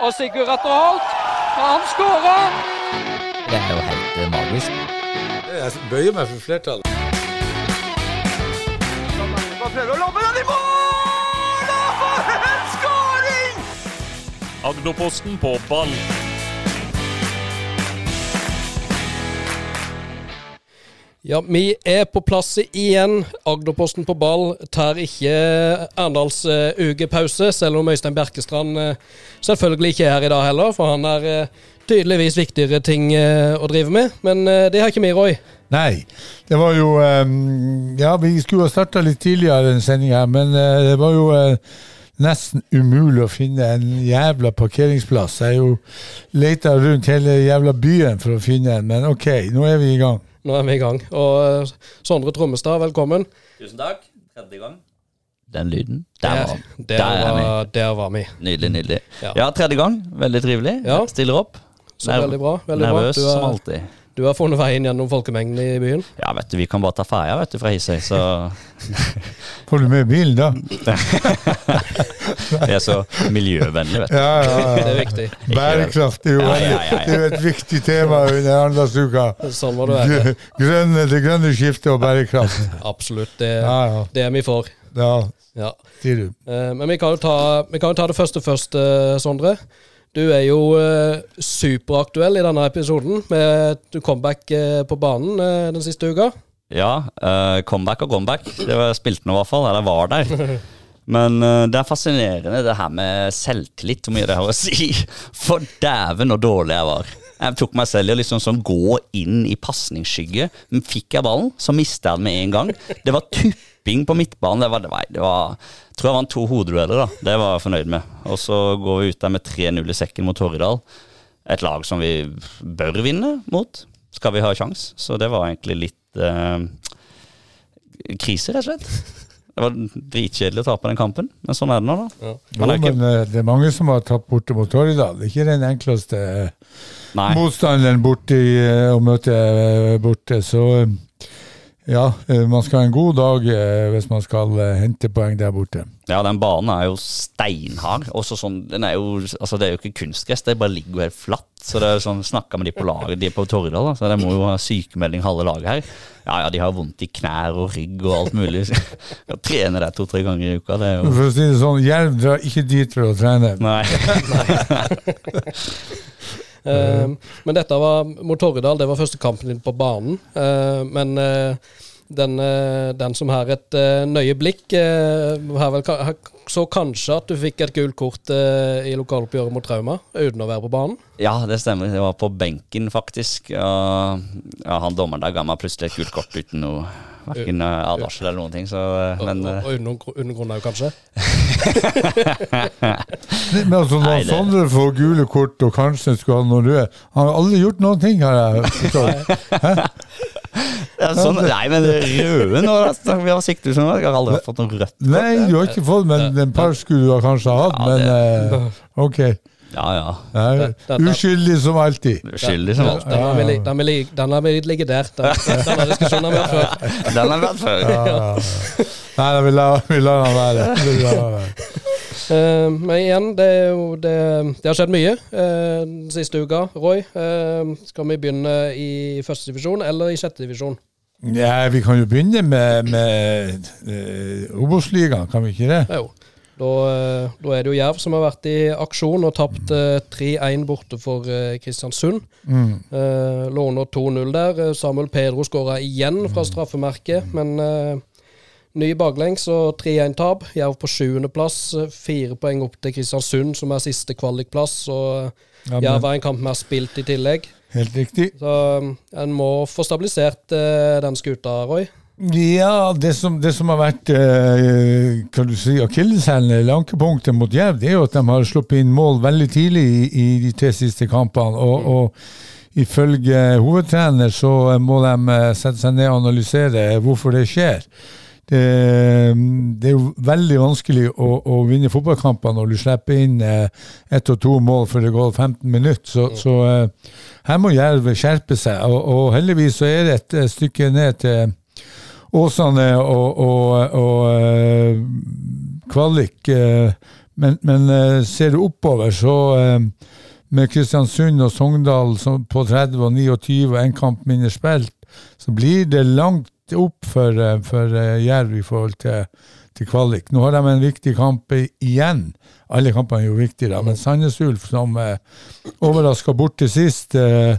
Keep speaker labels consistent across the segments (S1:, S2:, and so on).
S1: Og Sigurd Atter Holt, han skårer!
S2: Det er jo helt eh, magisk.
S3: Jeg bøyer meg for flertallet.
S1: Prøver å lobbe den i mål! Og for en skåring!
S4: Agderposten på ball.
S5: Ja, vi er på plass igjen. Agderposten på ball tar ikke Arendals uh, ukepause, selv om Øystein Bjerkestrand uh, selvfølgelig ikke er her i dag heller, for han har uh, tydeligvis viktigere ting å drive med. Men det har ikke vi, Roy.
S3: Nei, det var jo Ja, vi skulle ha starta litt tidligere en sendinga, men det var jo nesten umulig å finne en jævla parkeringsplass. Jeg har jo leita rundt hele jævla byen for å finne en, men OK, nå er vi i gang.
S5: Nå er vi i gang. Og Sondre Trommestad, velkommen.
S2: Tusen takk. Tredje gang. Den lyden. Der, var,
S5: der,
S2: der der,
S5: var, der var vi.
S2: Nydelig, nydelig.
S5: Ja.
S2: Ja, tredje gang. Veldig trivelig.
S5: Ja.
S2: Stiller opp.
S5: Så veldig bra. Veldig
S2: Nervøs
S5: bra. Du
S2: som alltid.
S5: Du har funnet veien gjennom folkemengden i byen.
S2: Ja, vet du, vi kan bare ta ferja vet du, fra Hisøy, så
S3: Får du med bilen, da?
S2: det er så miljøvennlig, vet du.
S3: Ja, ja,
S5: Det er viktig.
S3: Bærekraft er jo,
S2: Ja, ja, ja, ja.
S3: Det er et viktig tema under Arendalsuka.
S5: Sånn må det være.
S3: Grønne, det grønne skiftet og bærekraft.
S5: Absolutt. Det,
S3: Ja, ja.
S5: det er vi for.
S3: ja
S5: Ja.
S3: sier du.
S5: Eh, Men vi kan, jo ta, vi kan jo ta det første først, eh, Sondre. Du er jo eh, superaktuell i denne episoden med comeback eh, på banen eh, den siste uka.
S2: Ja, eh, comeback og comeback. Det var spilt nå i hvert fall, eller var der. Men eh, det er fascinerende det her med selvtillit, hvor mye det har å si. For dæven så dårlig jeg var. Jeg tok meg selv i å liksom sånn gå inn i pasningsskygge. Fikk jeg ballen, så mista jeg den med en gang. Det var tupping på midtbanen. Det var, det var, det var jeg tror jeg vant to hodedueller, da. Det var jeg fornøyd med. Og så går vi ut der med 3-0 i sekken mot Torridal. Et lag som vi bør vinne mot, skal vi ha sjans. Så det var egentlig litt eh, krise, rett og slett. Det var dritkjedelig å tape den kampen, men sånn er det nå, da.
S5: Ja.
S3: Jo,
S2: er
S3: men eh, det er mange som har tatt borte mot Torridal. Det er ikke den enkleste eh,
S2: Nei.
S3: motstanderen borte i, eh, å møte borte. Så ja, eh, man skal ha en god dag eh, hvis man skal eh, hente poeng der borte.
S2: Ja, den banen er jo steinhard. Også sånn, den er jo, altså det er jo ikke kunstgress, det bare ligger jo helt flatt. Så det er sånn, Snakka med de på laget, de på Torridal, da, så de må jo ha sykemelding halve laget her. Ja, ja, de har vondt i knær og rygg og alt mulig. Skal trene der to-tre ganger i uka, det er jo
S3: For å si det sånn, Jerv drar ikke dit for å trene.
S2: Nei.
S5: Eh, men dette var mot Torridal, det var første kampen din på banen. Eh, men eh, den, eh, den som har et eh, nøye blikk, har vel, har- så kanskje at du fikk et gult kort i lokaloppgjøret mot Trauma, uten å være på banen.
S2: Ja, det stemmer. Det var på benken, faktisk. Og, ja, han dommeren der ga meg plutselig et gult kort uten noe Verken eh, advarsel eller noen ting. Så, men,
S5: Og,
S2: men
S5: og,
S2: eh,
S5: og uten, uten òg, kanskje.
S3: Men altså, når
S2: Nei, det-
S3: Sondre får gule kort og kanskje skulle ha noen røde Han har aldri gjort noen ting, har jeg forstått.
S2: ja, sånn, Nei, men røde nå Vi har siktet sånn, jeg har aldri fått noe rødt.
S3: Nei, du har ikke fått, men en par skulle du kanskje ha hatt.
S2: Ja,
S3: Men
S2: det-
S3: eh, ok.
S2: Ja, ja.
S3: Nei, uskyldig som alltid.
S2: Uskyldig som alltid.
S5: Den har vi, den vi, den har vi ligget der. Den, denne diskusjonen har vi hatt før.
S2: Den har vi hatt før.
S3: Ja. Nei, da vil vi lar han være.
S5: Eh, men igjen, det, er jo, det, det har skjedd mye uh, den siste uka. Roy, uh, skal vi begynne i første divisjon eller i sjette divisjon?
S3: Ja, vi kan jo begynne med, med uh, Obos-ligaen, kan vi ikke det?
S5: Jo. Da, eh, da er det jo Jerv som har vært i aksjon og tapt eh, 3-1 borte for eh, Kristiansund.
S3: Mm.
S5: Eh, lå under 2-0 der. Eh, Samuel Pedro skåra igjen fra straffemerket, men eh, ny baklengs og 3-1-tap. Jerv på sjuendeplass. eh, Fire poeng opp til Kristiansund, som er siste kvalikplass. Og
S3: Ja,
S5: Jerv har en kamp mer spilt i tillegg.
S3: helt riktig.
S5: Så en må få stabilisert eh, den skuta, Roy.
S3: Ja, det som, det som har vært eh, kan du si, akilleshælen eller ankepunktet mot Jerv, det er jo at de har sluppet inn mål veldig tidlig i, i de tre siste kampene. Og, og ifølge hovedtrener så må de eh, sette seg ned og analysere hvorfor det skjer. Det, det er jo veldig vanskelig å, å vinne fotballkamper når du slipper inn eh, ett og to mål før det går 15 minutter. Så, så eh, her må Jerv skjerpe seg. Og, og heldigvis så er det et eh, stykke ned til Åsane og, og, og eh, kvalik. eh, Men, men eh, ser du oppover, så eh, med Kristiansund og Sogndal på 30 og 29 og én kamp mindre spilt, så blir det langt opp for, eh, for eh, Jerv i forhold til, til kvalik. Nå har de en viktig kamp igjen. Alle kampene er jo viktige, da, men Sandnes Ulf, som eh, overraska bort til sist, eh,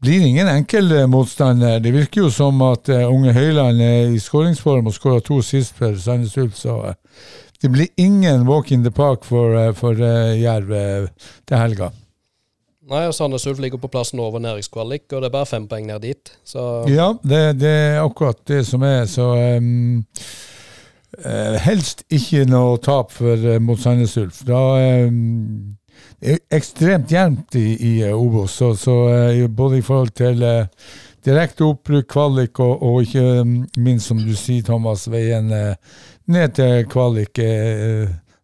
S3: blir ingen enkel motstander. Det virker jo som at eh, unge Høyland er i skåringsform og skåra to sist for Sandnes Ulf, så eh, det blir ingen walk in the park for, eh, for Jerv til helga.
S5: Nei, og Sandnes Ulf ligger på plassen over næringskvalik, og det er bare fem poeng ned dit. Så
S3: Ja, det, det er akkurat det som er, så um, Helst ikke noe tap for, mot Sandnes Ulf. Da um, ekstremt jevnt i, i eh, Obos, så, så eh, både i forhold til eh, direkte oppbruk, kvalik, og, og ikke um, minst, som du sier, Thomas, veien ned til kvalik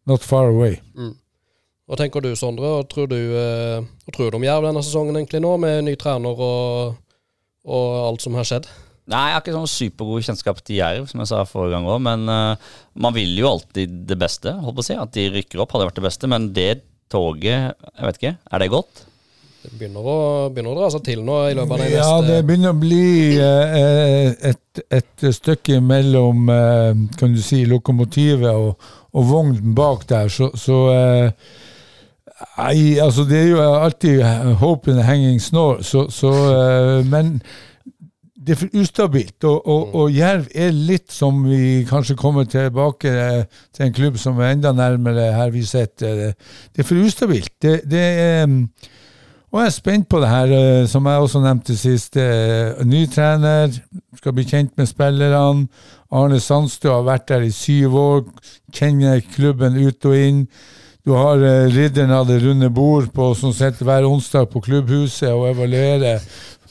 S3: not far away.
S5: Hva tenker du, Sondre? Hva tror du, hva tror du om Jerv denne sesongen egentlig nå, med ny trener og, og alt som har skjedd?
S2: Nei, jeg har ikke sånn supergod kjennskap til Jerv, som jeg sa forrige gang òg. Men uh, man vil jo alltid det beste. holdt på å si. At de rykker opp, hadde vært det beste. Men det toget, jeg vet ikke, er det godt?
S5: Det begynner å, begynner å dra seg til nå i løpet av de
S3: Ja, det begynner å bli eh, et, et stykke mellom eh, kan du si, lokomotivet og, og vognen bak der, så, så eh, Nei, altså det er jo alltid hope in a hanging snore, så, så eh, Men det er for ustabilt, og, og, og Jerv er litt som vi kanskje kommer tilbake eh, til en klubb som er enda nærmere her vi sitter. Det er for ustabilt. Det, det er mm, og jeg er spent på det her, eh, som jeg også nevnte sist. eh, Ny trener, skal bli kjent med spillerne. Arne Sandstø har vært der i syv år, kjenner klubben ut og inn. Du har eh, ridderen av det runde bord på, som sitter hver onsdag på klubbhuset og evaluerer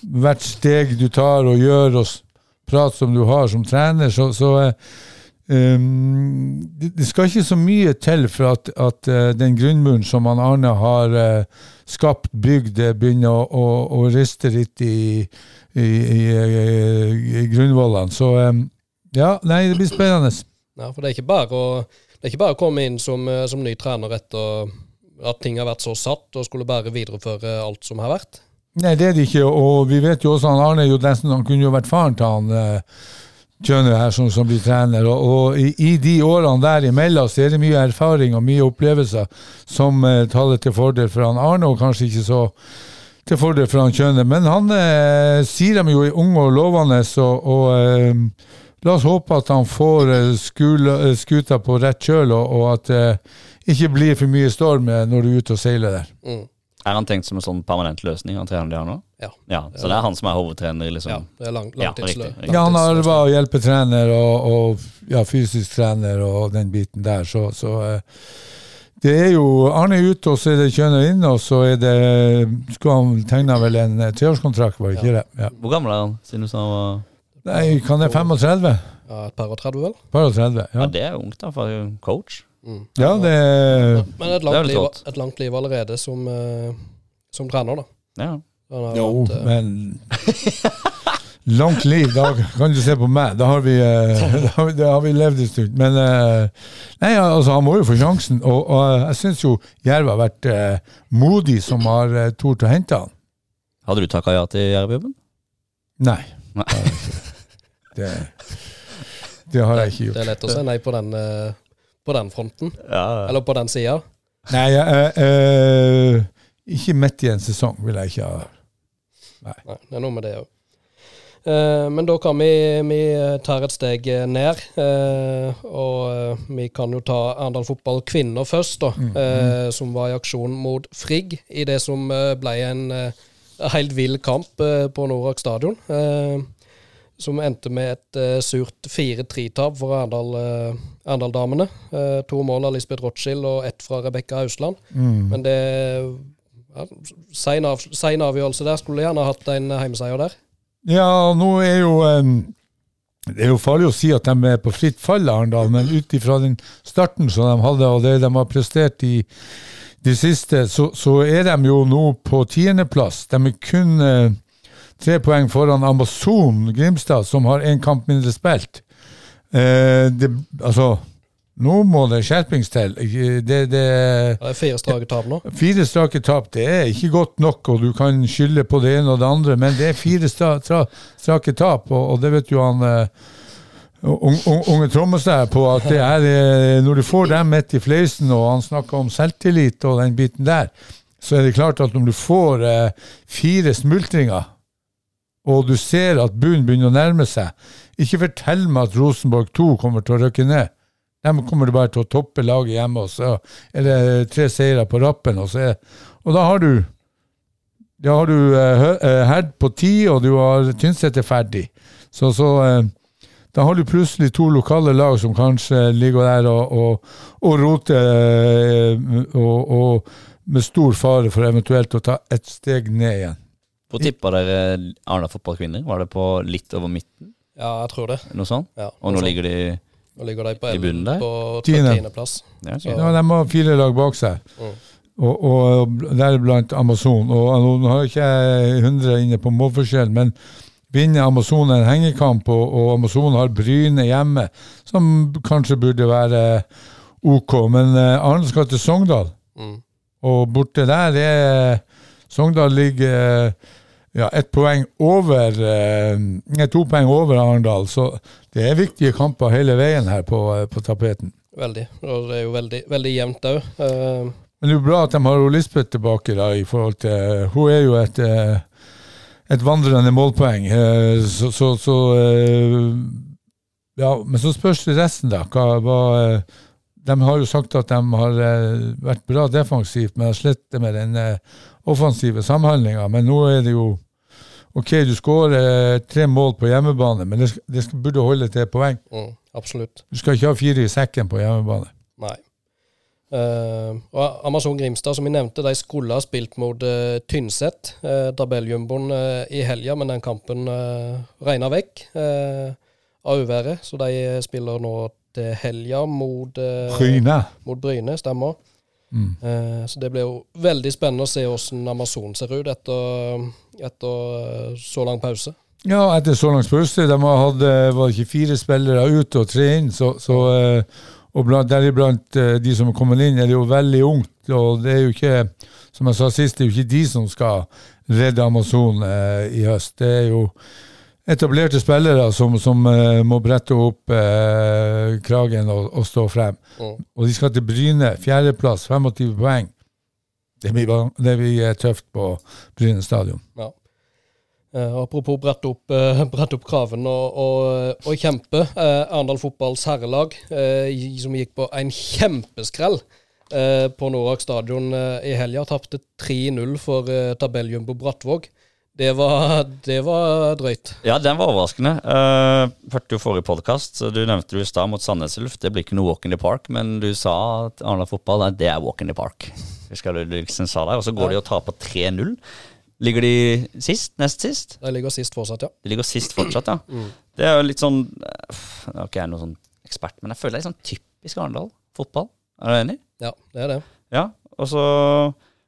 S3: hvert steg du tar og gjør, og prat som du har som trener. Så, så eh, um, det, skal ikke så mye til for at, at eh, den grunnmuren som han Arne har eh, skapt, bygd, begynner å, å, å riste litt i, i, i, i, grunnvollene. Så um, ja, nei, det blir spennende.
S5: Ja, for det er ikke bare å, det er ikke bare å komme inn som, som ny trener etter at ting har vært så satt, og skulle bare videreføre alt som har vært.
S3: Nei, det er det ikke, og vi vet jo også han Arne jo nesten, han kunne jo vært faren til han Tjønø her som, som blir trener, og, og i, i de årene der imellom så er det mye erfaring og mye opplevelser som eh, taler til fordel for han Arne, og kanskje ikke så til fordel for han Tjønø. Men han eh, sier dem jo er unge og lovende, og, og eh, la oss håpe at han får eh, skula, eh, skuta på rett kjøl, og, og at det ikke blir for mye storm eh, når du er ute og seiler der.
S5: Mm.
S2: Er han tenkt som en sånn permanent løsning, han treneren de har nå?
S5: Ja.
S2: Ja, Så det er han som er hovedtrener? liksom?
S5: ja, det er lang,
S2: Ja,
S5: langtidslø.
S2: riktig.
S3: Ja, han har vært hjelpetrener og, og ja, fysisk trener og den biten der, så, så eh, det er jo Arne er ute, og så er det Kjønner inn, og så er det Skulle han tegna vel en eh, treårskontrakt, var det ikke det? Ja.
S2: Hvor gammel er han, siden du sa han var
S3: Nei, kan det 35?
S5: Ja, et par og 30, vel?
S3: Par og 30,
S2: Ja,
S3: ja.
S2: det er ungt, da, for coach.
S3: Ja, det
S5: Men et langt, liv, et langt liv allerede som, eh, som trener, da.
S2: Ja.
S3: Jo,
S5: vært, eh,
S3: men Langt liv, da kan du se på meg. Da har vi, eh, da har vi, da har vi levd en stund. Men eh, nei, altså, han må jo få sjansen. Og, og jeg syns jo Jerv har vært eh, modig som har uh, tort å hente han.
S2: Hadde du takka ja til Jerv-jobben?
S3: Nei.
S2: Nei.
S3: det. Det, har jeg ikke
S5: det er lett å si nei på den, eh, på den fronten.
S2: Ja.
S5: Eller på den sida.
S3: Nei, jeg, eh, eh, ikke midt i en sesong vil jeg ikke ha.
S5: Nei, det er noe med det òg. men da kan vi, vi tar et steg ned, Uh, og uh, vi kan jo ta Arendal Fotball kvinner først, da. eh, som var i aksjon mot Frigg i det som eh, ble en eh, helt vill kamp eh, på Norak stadion. eh, som endte med et eh, surt 4-3-tap for Arendal, eh, Arendal-damene. Eh, to mål av Lisbeth Rothschild og ett fra Rebekka Hausland.
S3: Mm.
S5: Men det ja, Sein av, avgjørelse der. Skulle gjerne hatt en heimeseier der.
S3: Ja, nå er jo um, Det er jo farlig å si at de er på fritt fall, Arendal, men ut ifra den starten som de hadde, og det de har prestert i de siste, så, så er de jo nå på tiendeplass. De er kun uh, tre poeng foran Amazon Grimstad, som har én kamp mindre spilt. Eh, det, altså Nå må det skjerpings til. Det, det,
S5: Det er fire strake tap nå.
S3: fire strake tap det er ikke godt nok, og du kan skylde på det ene og det andre, men det er fire stra, strake tap, og, og det vet jo han eh, un- un- unge Trommestad på at det er, eh, når du får dem midt i fleisen, og han snakker om selvtillit og den biten der, så er det klart at når du får eh, fire smultringer, og du ser at bunnen begynner å nærme seg, ikke fortell meg at Rosenborg 2 kommer til å rykke ned. De kommer bare til å toppe laget hjemme, og så er det tre seire på rappen. Og, er, og da har du da har du eh, eh, Herd på ti, og du har Tynset er ferdig. Så, så eh, da har du plutselig to lokale lag som kanskje ligger der og, og, og roter, eh, og, og med stor fare for eventuelt å ta et steg ned igjen.
S2: Hvor tippa dere Arna fotballkvinner? Var det på litt over midten?
S5: Ja, jeg tror det.
S2: Noe sånt?
S5: Ja,
S2: Og nå ligger de
S5: nå ligger de på,
S2: i bunnen der?
S5: på
S3: Tiende.
S5: tiendeplass.
S2: ja,
S5: Så-
S3: Ja, de har fire lag bak seg,
S5: Mm.
S3: og, og deriblant Amazon. Og nå har jeg ikke jeg 100 inne på målforskjell, men vinner Amazon en hengekamp, og, og Amazon har Bryne hjemme, som kanskje burde være OK. Men uh, Arne skal til Sogndal,
S5: Mm.
S3: og borte der er Sogndal ligger eh, ja, ett poeng over eh, To poeng over Arendal, så det er viktige kamper hele veien her på, eh, på tapeten.
S5: Veldig. Og det er jo veldig, veldig jevnt òg. Uh,
S3: Men det er jo bra at de har Lisbeth tilbake, da, i forhold til Hun er jo et, eh, et vandrende målpoeng. eh, Så, så, så eh, Ja, men så spørs det resten, da. Hva, hva, eh, de har jo sagt at de har eh, vært bra defensivt, men har slitt med den eh, offensive samhandlinga. Men nå er det jo OK, du skårer eh, tre mål på hjemmebane, men det, det burde holde til poeng.
S5: mm, absolutt.
S3: Du skal ikke ha fire i sekken på hjemmebane.
S5: Nei. Uh, og Amazon Grimstad, som vi nevnte, de skulle ha spilt mot uh, Tynset, uh, tabelljumboen, uh, i helga, men den kampen uh, regna vekk av uværet. Så de spiller nå til helga mot,
S3: Bryne.
S5: mot Bryne, stemmer.
S3: Mm.
S5: Så det blir jo veldig spennende å se hvordan Amazon ser ut etter, etter så lang pause.
S3: Ja, etter så lang pause. De hadde, eh, var ikke fire spillere ute og tre inn. Så, så, eh, og blant, deriblant eh, de som er kommet inn, er det jo veldig ungt. Og det er jo ikke, som jeg sa sist, det er jo ikke de som skal redde Amazon eh, i høst. Det er jo etablerte spillere som, som eh, må brette opp eh, kragen og, og stå frem.
S5: Mm.
S3: Og de skal til Bryne. Fjerdeplass, 25 poeng. Det blir, det blir eh, tøft på Bryne stadion.
S5: Ja. Eh, apropos brette opp, uh, brette opp kraven og, og, og kjempe. Uh, Arendal fotballs herrelag, eh, som gikk på en kjempeskrell eh, på Norak stadion eh, i helga, tapte 3-0 for uh, tabelljumbo Brattvåg. Det var, det var drøyt.
S2: Ja, den var overraskende. Uh, hørte jo forrige podkast, du nevnte du i stad mot Sandnes Ulf. Det blir ikke noe walk in the park, men du sa at Arendal fotball det er walk in the park. Husker du liksom sa der? Og så går de og taper 3-0. Ligger de sist? Nest sist?
S5: De ligger sist fortsatt, ja.
S2: De ligger sist fortsatt, ja. Det er jo litt sånn Jeg Nå er ikke jeg noen sånn ekspert, men jeg føler det er litt sånn typisk Arendal fotball. Er du enig?
S5: Ja, det er det.
S2: Ja. Og så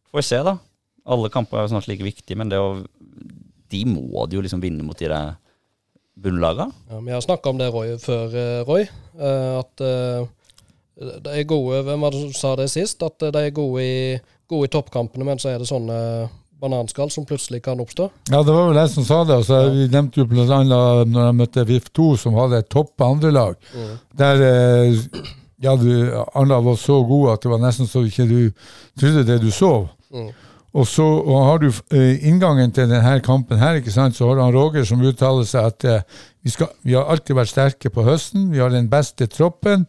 S2: får vi se, da. Alle kamper er jo snart like viktige, men det å De må de jo liksom vinne mot de der bunnlagene.
S5: Ja, vi har snakka om det Roy, før, eh, Roy. eh, at eh, de er gode Hvem var det som sa det sist? At de er gode i, gode i toppkampene, men så er det sånne bananskall som plutselig kan oppstå.
S3: Ja, det var vel jeg som sa det. Altså, Vi nevnte jo bl.a. når jeg møtte VIF2, som hadde et topp andrelag. Der eh, ja, du, Arendal var så god at det var nesten så ikke du trodde det du så.
S5: Mm.
S3: Og så og har du eh, inngangen til denne kampen her, ikke sant, så har han Roger som uttaler seg at eh, vi, skal, vi har alltid vært sterke på høsten, vi har den beste troppen,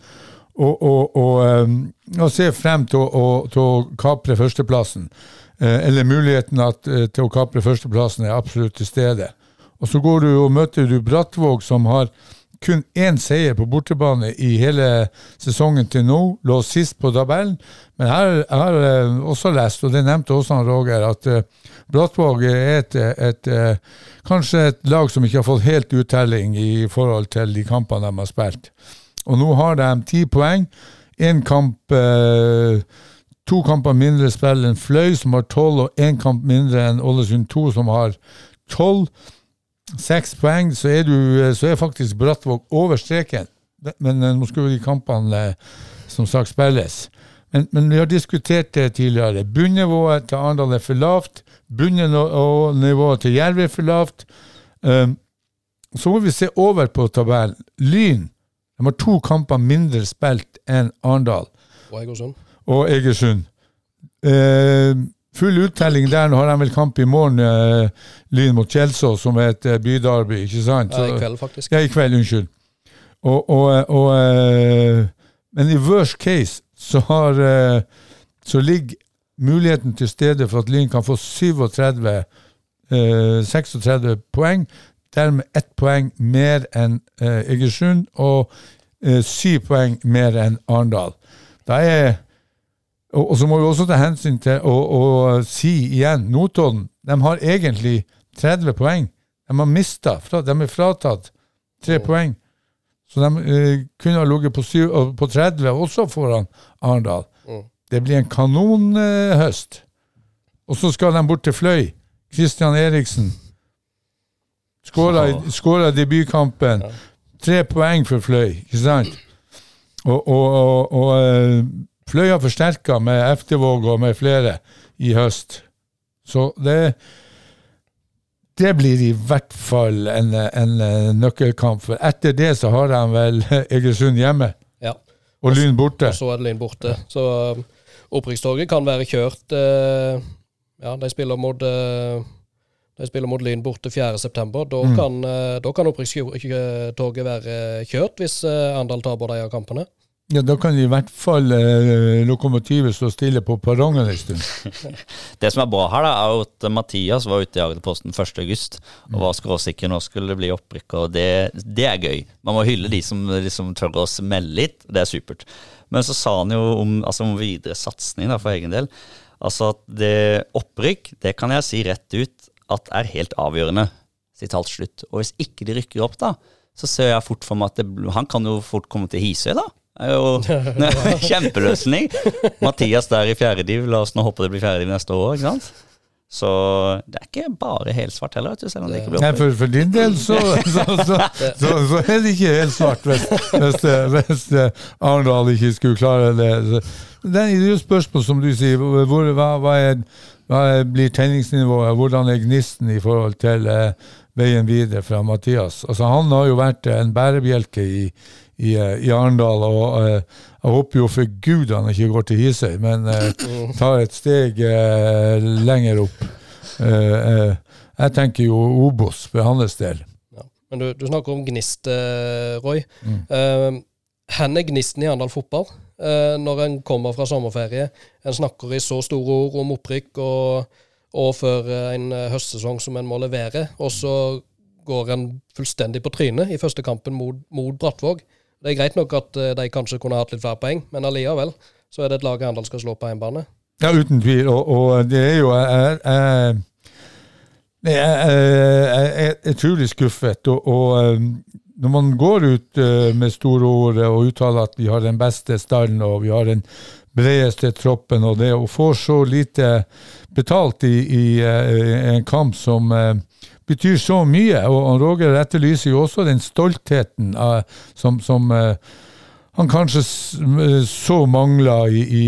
S3: og, og, og, eh, og ser frem til å, til å kapre førsteplassen. Eh, eller muligheten at, eh, til å kapre førsteplassen er absolutt til stede. Og så går du og møter du Brattvåg, som har kun én seier på bortebane i hele sesongen til nå. Lå sist på tabellen. Men her, har jeg også lest, og det nevnte også han Roger, at eh, Brattvåg er et, et, eh, kanskje et lag som ikke har fått helt uttelling i forhold til de kampene de har spilt. Og nå har de ti poeng. Én kamp eh, To kamper mindre spill enn Fløy, som har tolv, og én kamp mindre enn Ålesund 2, som har tolv. Seks poeng, så er, du, så er faktisk Brattvåg over streken. men eh, nå skal jo de kampene eh, som sagt spilles. Men, men vi har diskutert det tidligere. Bunnivået til Arendal er for lavt. Bunnivået til Jerv er for lavt. Um, så må vi se over på tabellen. Lyn de har to kamper mindre spilt enn Arendal
S5: Og Egersund.
S3: og Egersund. Eh, full uttelling der. Nå har de vel kamp i morgen, eh, Lyn mot Kjelsås, som er et eh, byderby, ikke sant?
S5: Ja, i kveld, faktisk.
S3: Ja, i kveld, unnskyld. Og, og, og, eh, men i worst case så har eh, så ligger muligheten til stede for at Lyn kan få 37, eh, 36 poeng. Dermed ett poeng mer enn eh, Egersund og eh, syv poeng mer enn Arendal. Da er og, og så må vi også ta hensyn til å, å si igjen Notodden de har egentlig 30 poeng. De har mista. De er fratatt tre poeng. Så de eh, kunne ha ligget på, på 30 også foran Arendal.
S5: Mm.
S3: Det blir en kanonhøst. og så skal de bort til Fløy. Christian Eriksen skåra debutkampen. Tre poeng for Fløy, ikke sant? Og, og, og, og eh, Fløy har forsterka med Eftervåg og med flere i høst. Så det det blir i hvert fall en, en eh, nøkkelkamp. For etter det så har de vel Egersund hjemme
S5: Ja.
S3: og Lyn borte.
S5: Og så er det Lyn borte. Så um, opprykkstoget kan være kjørt eh, Ja, de spiller mot eh, de spiller mot Lyn borte 4.9. Da
S3: Mm.
S5: kan, uh, da kan opprykkstoget være kjørt, hvis uh, Arendal taper de av kampene.
S3: Ja, Da kan i hvert fall eh, lokomotivet stå stille på perrongen en stund.
S2: Det som er bra her, da, er at Mathias var ute i Agderposten 1.8 og var skråsikker nå skulle det bli opprykk, og det, det er gøy. Man må hylle de som liksom tør å smelle litt, det er supert. Men så sa han jo om, altså om videre satsing for egen del. Altså at det opprykk, det kan jeg si rett ut at er helt avgjørende. Sitat slutt. Og hvis ikke de rykker opp, da, så ser jeg fort for meg at det, han kan jo fort komme til Hisøy, da. Det er jo kjempeløsning. Mathias der i fjerde div, la oss nå håpe det blir fjerde div neste år, ikke sant? Så det er ikke bare helsvart heller, vet du, selv om det ikke blir
S3: Nei, for, for din del så, så, så, så, så er det ikke helt svart hvis, hvis, hvis Arendal ikke skulle klare det. Det er jo spørsmål, som du sier. Hvor, hva, hva, er, hva blir tenningsnivået? Hvordan er gnisten i forhold til eh, veien videre fra Mathias? Altså, han har jo vært eh, en bærebjelke i, i, eh, i Arendal, og eh, jeg håper jo for gud han ikke går til Hisøy, men eh, tar et steg eh, lenger opp. Jeg tenker jo Obos for hans del.
S5: Ja. Men du, du snakker om gnist, Roy.
S3: Mm.
S5: Hvor er gnisten i Arendal fotball når en kommer fra sommerferie? En snakker i så store ord om opprykk og, og for eh, en eh, høstsesong som en må levere, og så går en fullstendig på trynet i første kampen mot, mot Brattvåg. Det er greit nok at eh, de kanskje kunne hatt litt færre poeng, men allikevel så er det et lag Arendal skal slå på hjemmebane.
S3: Ja, uten tvil. Og, og det er jo Jeg, jeg, jeg, er utrolig skuffet. Og, og når man går ut uh, med store ord og uttaler at vi har den beste stallen og vi har den bredeste troppen, og det å få så lite betalt i, i uh, en kamp som uh, betyr så mye, og, og Roger etterlyser jo også den stoltheten som, som han kanskje så mangla i, i,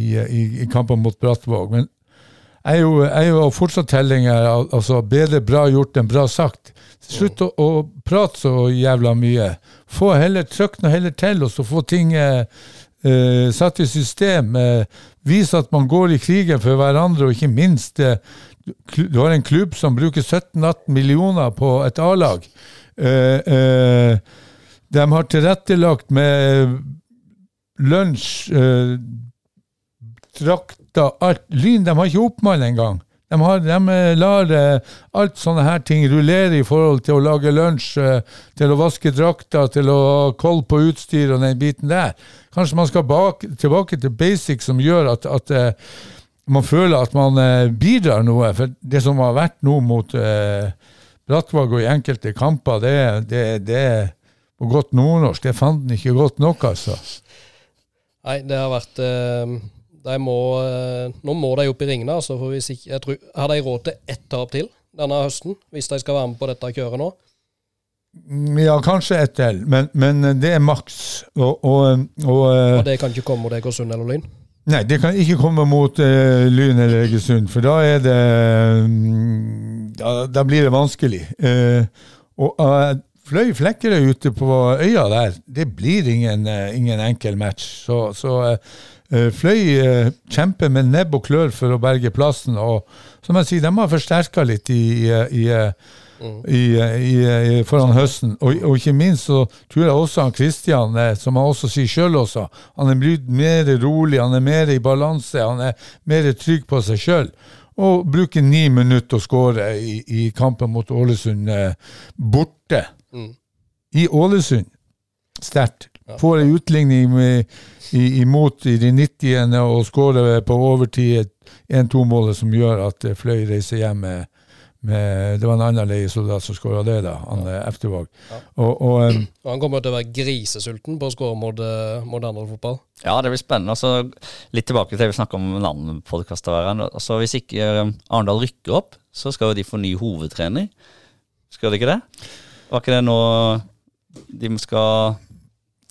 S3: i, i, i kampen mot Brattvåg. Men jeg er jo, jeg er jo fortsatt tellinger. Altså, bedre bra gjort enn bra sagt. Slutt å, å prate så jævla mye. Få heller Trykk nå heller til, og så få ting eh, eh, satt i system. Eh, Vise at man går i krigen for hverandre, og ikke minst eh, Du har en klubb som bruker 17-18 millioner på et A-lag. Eh, de har tilrettelagt med lunsj, drakter, alt. Lyn de har ikke oppmann engang. De, har, de eh, lar eh, alt sånne her ting rullere i forhold til å lage lunsj, eh, til å vaske drakter, til å ha koll på utstyr og den biten der. Kanskje man skal bak, tilbake til basic som gjør at, at man føler at man bidrar noe. For det som har vært nå mot eh, Brattvåg og i enkelte kamper, det, det, det på godt nordnorsk, det fant den ikke godt nok, altså.
S5: Nei, det har vært eh, må, eh, Nå må de opp i ringene, altså, for hvis ikke jeg tror, Har de råd til ett tap til denne høsten, hvis de skal være med på dette kjøret nå?
S3: Ja, kanskje ett til, men, men det er maks. Og, og, og, eh,
S5: Og det kan ikke komme mot Egersund eller Lyn.
S3: Nei, det kan ikke komme mot uh, Lyn eller Egersund, for da er det mm, Da, da blir det vanskelig. Uh, og uh, Fløy Flekkerøy ute på øya der, det blir ingen, ingen enkel match. Så, så Fløy eh, kjemper med nebb og klør for å berge plassen, og som jeg sier, de har forsterka litt i, i, i foran høsten. Og, og, ikke minst så tror jeg også han Kristian, eh, som han også sier sjøl også, han er mer rolig, han er mer i balanse, han er mer trygg på seg sjøl. Og bruker ni minutter å skåre i, i, kampen mot Ålesund eh, borte.
S5: Mm.
S3: I Ålesund. Sterkt. Får en utligning med, imot i de 90. og skårer på overtid 1-2-målet som gjør at eh, Fløy reiser hjem med med, det var en annen leiesoldat som skåra det, da, han ja. Eftervåg. Ja. Og, og, um,
S5: og, han kommer til å være grisesulten på å skåre mot, mot andre fotball.
S2: Ja, det blir spennende. Altså, litt tilbake til det vi snakka om en annen podkast. Altså, hvis ikke Arendal rykker opp, så skal jo de få ny hovedtrener. Skal de ikke det? Var ikke det nå de skal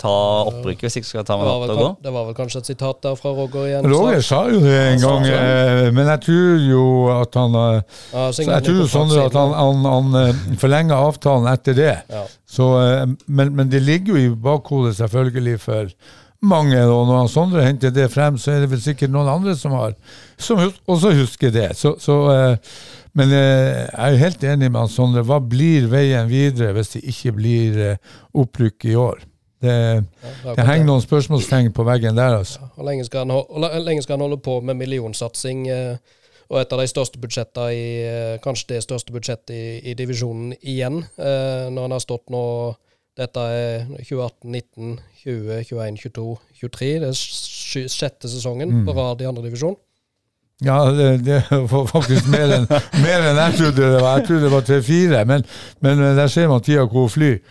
S2: ta opprykket hvis ikke skal ta med
S5: det
S2: og gå?
S5: Det var vel kanskje et sitat der fra Roger igjen?
S3: Roger sa jo det en gang, eh, men jeg tror jo at han eh, ja, Jeg tror Sondre at han, han, han forlenger avtalen etter det. Ja. Så, men, men, det ligger jo i bakhodet selvfølgelig for mange, og når han Sondre henter det frem, så er det vel sikkert noen andre som har som også husker det. Så, så men jeg er helt enig med han Sondre. Hva blir veien videre hvis det ikke blir opprykk i år? Det, ja, det henger noen spørsmålstegn på veggen der. altså.
S5: Ja, og lenge skal, han, holde, lenge skal han holde på med millionsatsing eh, og et av de største budsjettene i eh, Kanskje det største budsjettet i, i, divisjonen igjen, eh, når han har stått nå Dette er 2018, 19, 20, 21, 22, 23. Det er sjette sesongen mm. på rad i andredivisjon.
S3: Ja, det, det, var faktisk mer enn, mer enn jeg trodde det var. Jeg trodde det var tre-fire, men, men, der ser man tida hvor flyr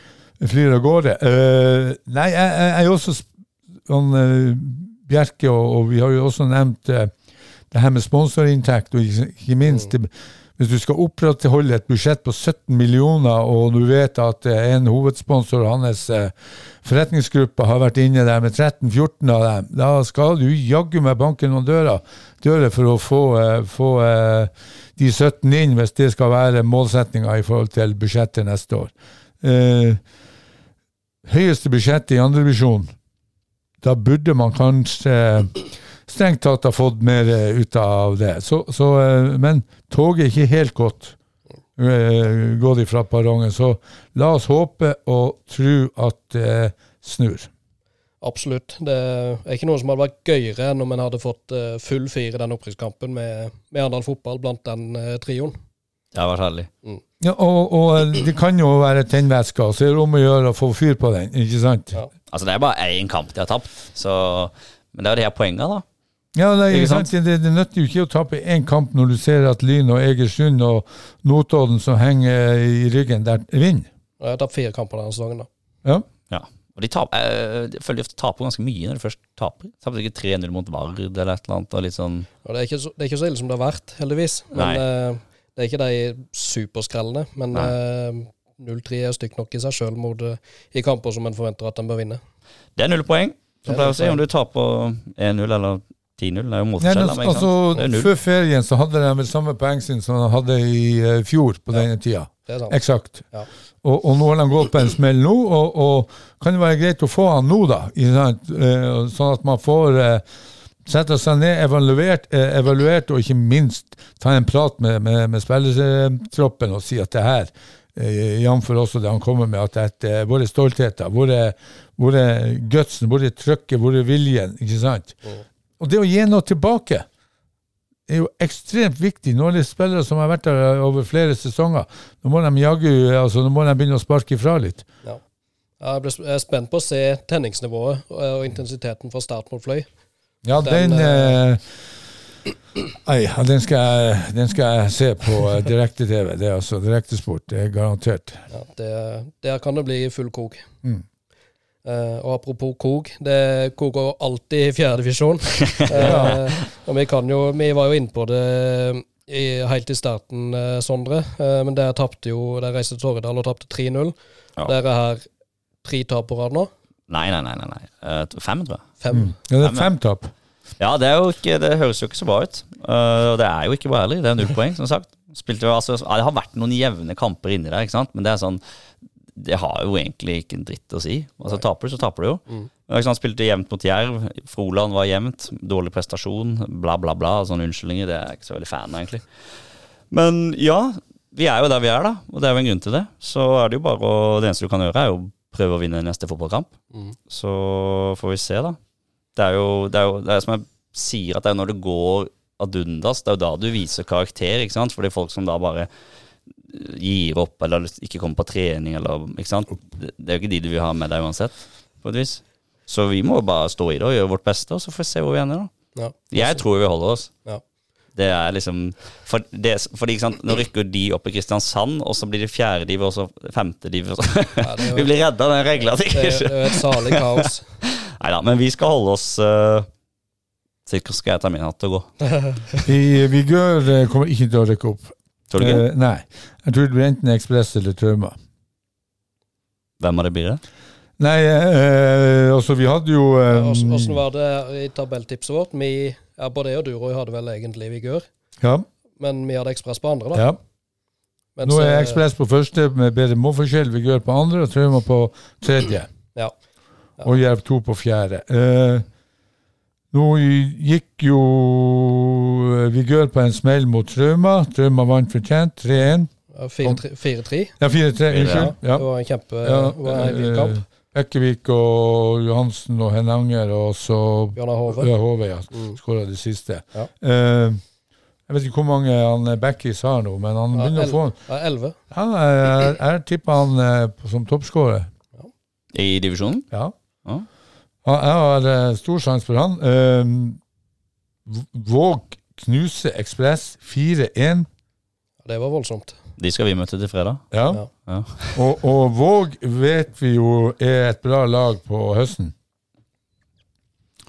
S3: flyr av gårde. Uh, nei, jeg, jeg, er også sånn uh, Bjerke, og, og, vi har jo også nevnt uh, det her med sponsorinntekt, og ikke, minst mm. hvis du skal opprettholde et budsjett på 17 millioner, og du vet at en hovedsponsor, hans forretningsgruppe, har vært inne der med 13-14 av dem, da skal du jaggu meg banke noen dører, dører for å få, få de 17 inn, hvis det skal være målsettinga i forhold til budsjettet neste år. Eh, høyeste budsjettet i andredivisjon, da burde man kanskje strengt tatt ha fått mer eh, ut av det. Så, så, eh, men toget er ikke helt godt eh, gått ifra perrongen, så la oss håpe og tro at det snur.
S5: Absolutt. Det er ikke noe som hadde vært gøyere enn om en hadde fått full fire i den opprykkskampen med, med Arendal fotball blant den trioen.
S2: Det hadde vært herlig.
S3: Mm. Ja, og, og, det kan jo være tennvæske, så det er det om å gjøre å få fyr på den, ikke sant? Ja.
S2: Altså, det er bare én kamp de har tapt, så Men det er jo de her poengene, da.
S3: Ja, det, er, sant? Det, det nytter jo ikke å tape én kamp når du ser at Lyn og Egersund og Notodden som henger i ryggen der, vinner.
S5: Jeg har tapt fire kamper denne sesongen, da.
S3: Ja.
S2: ja. Og de taper, jeg føler de ofte taper ganske mye når de først taper. Tapte ikke 3-0 mot Vard eller et eller annet. Og litt sånn.
S5: Og det, er ikke så, det er ikke så ille som det har vært, heldigvis. Men uh, det er ikke de superskrellene, men uh, eh, 0-3 er stygt nok i seg sjøl uh, i kamper som en forventer at en bør vinne.
S2: Det er null poeng, som pleier å si. Om du taper 1-0 eller 10-0, det er jo.
S3: Ja, altså, før ferien så hadde de vel samme poengsinn som de hadde i uh, fjor på ja, denne tida. Eksakt. Ja. Og, og, nå har de gått på en smell nå, og, og kan det være greit å få han nå, da? Sånn at man får Sette seg ned, evaluert, eh, evaluert, og ikke minst ta en prat med, med, med spillertroppen og si at det her, eh, jf. også det han kommer med, at dette, eh, våre stoltheter. er, hvor er gutsen, hvor er trøkket, hvor er viljen? ikke sant? Mm. Og det å gi noe tilbake er jo ekstremt viktig. Nå er det spillere som har vært der over flere sesonger. Nå må de jaggu, altså nå må de begynne å sparke ifra litt. Ja.
S5: Jeg er spent på å se tenningsnivået og intensiteten fra start mot Fløy.
S3: Ja, den, den eh, Nei, den skal, jeg, den skal jeg se på eh, direkte-TV. Det er altså direktesport. Det er garantert.
S5: Ja, det, Der kan det bli full kok. Mm. Uh, og apropos kok, det koker alltid i fjerdedivisjon. uh, og vi kan jo Vi var jo inne på det i, helt i starten, uh, Sondre. Uh, men der tapte jo Der reiste Torredal og tapte 3-0.
S2: Ja.
S5: Dere her tre tap på rad nå.
S2: Nei, nei, nei. nei, nei. Eh, fem, tror jeg.
S5: Fem.
S3: Ja, det er fem tap.
S2: Ja, det, er jo ikke, det høres jo ikke så bra ut. Eh, Og det er jo ikke bra heller. Det er null poeng, som sagt. Spilte jo, altså, det har vært noen jevne kamper inni der, ikke sant? men det er sånn Det har jo egentlig ikke en dritt å si. Altså Taper du, så taper du jo.
S5: Mm.
S2: Sant, Spilte jevnt mot Jerv. Froland var jevnt. Dårlig prestasjon. Bla, bla, bla. Sånne unnskyldninger. Det er jeg ikke så veldig fan av, egentlig. Men ja, vi er jo der vi er, da. Og det er jo en grunn til det. Så er det jo bare å Det eneste du kan gjøre, er jo prøve å vinne neste fotballkamp.
S5: Mm.
S2: Så får vi se, da. Det er jo, det er jo det er som jeg sier, at det er når det går ad undas, det er jo da du viser karakter, ikke sant? Fordi folk som da bare gir opp, eller ikke kommer på trening, eller ikke sant? Det det er jo ikke de du vil ha med deg uansett, på et vis. Så vi må bare stå i det og gjøre vårt beste, og så får vi se hvor vi ender, da.
S5: Ja.
S2: Jeg tror vi holder oss.
S5: Ja.
S2: Det er liksom for det, Fordi ikke sant, Nå rykker de opp i Kristiansand, og så blir det fjerde div, og så femte div. og så-
S5: Ja, jo-
S2: vi blir redda av den regla.
S5: Det er det er jo et salig kaos.
S2: Nei da, men vi skal holde oss uh, Sikkert skal jeg ta min hatt og gå.
S3: Vi, Vigør eh, kommer ikke til å rykke opp.
S2: Tror du ikke?
S3: Uh, nei. Jeg tror det blir enten Ekspress eller Trauma.
S2: Hvem av det blir det?
S3: Nei, eh, altså vi hadde jo eh,
S5: åssen var det i tabelltipset vårt? Vi, ja, både jeg og Duroy hadde vel egentlig Vigør,
S3: Ja.
S5: men vi hadde Ekspress på andre, da.
S3: ja.
S5: Mens,
S3: Nå er
S5: eh,
S3: Ekspress på første med bedre målforskjell. Vigør på andre og Trauma på tredje.
S5: Ja.
S3: Og Jerv to på fjerde. Eh, nå gikk jo Vi Vigør på en smell mot Trauma. Trauma vant fortjent 3-1.
S5: 4-3.
S3: Ja, 4-3. Unnskyld. Ja.
S5: Det var en kjempe
S3: Ja,
S5: det var en fin kamp.
S3: Bekkevik og Johansen og Henanger, og så
S5: Bjørnar Hove.
S3: Ja, Hove, ja.
S5: Mm.
S3: Skåra det siste.
S5: Ja.
S3: Uh, jeg vet ikke hvor mange han eh, Bekkis har nå, men han
S5: Ja,
S3: begynner å få
S5: Ja, 11.
S3: Ja, jeg, jeg tipper han eh, som toppskårer.
S2: I divisjonen?
S3: Ja.
S2: Ja.
S3: Ja, Jeg har eh, stor sjanse for han. Eh, Våg knuse Ekspress 4-1.
S5: Det var voldsomt.
S2: De skal vi møte til fredag.
S3: Ja.
S5: Ja.
S3: Og, og Våg vet vi jo er et bra lag på høsten.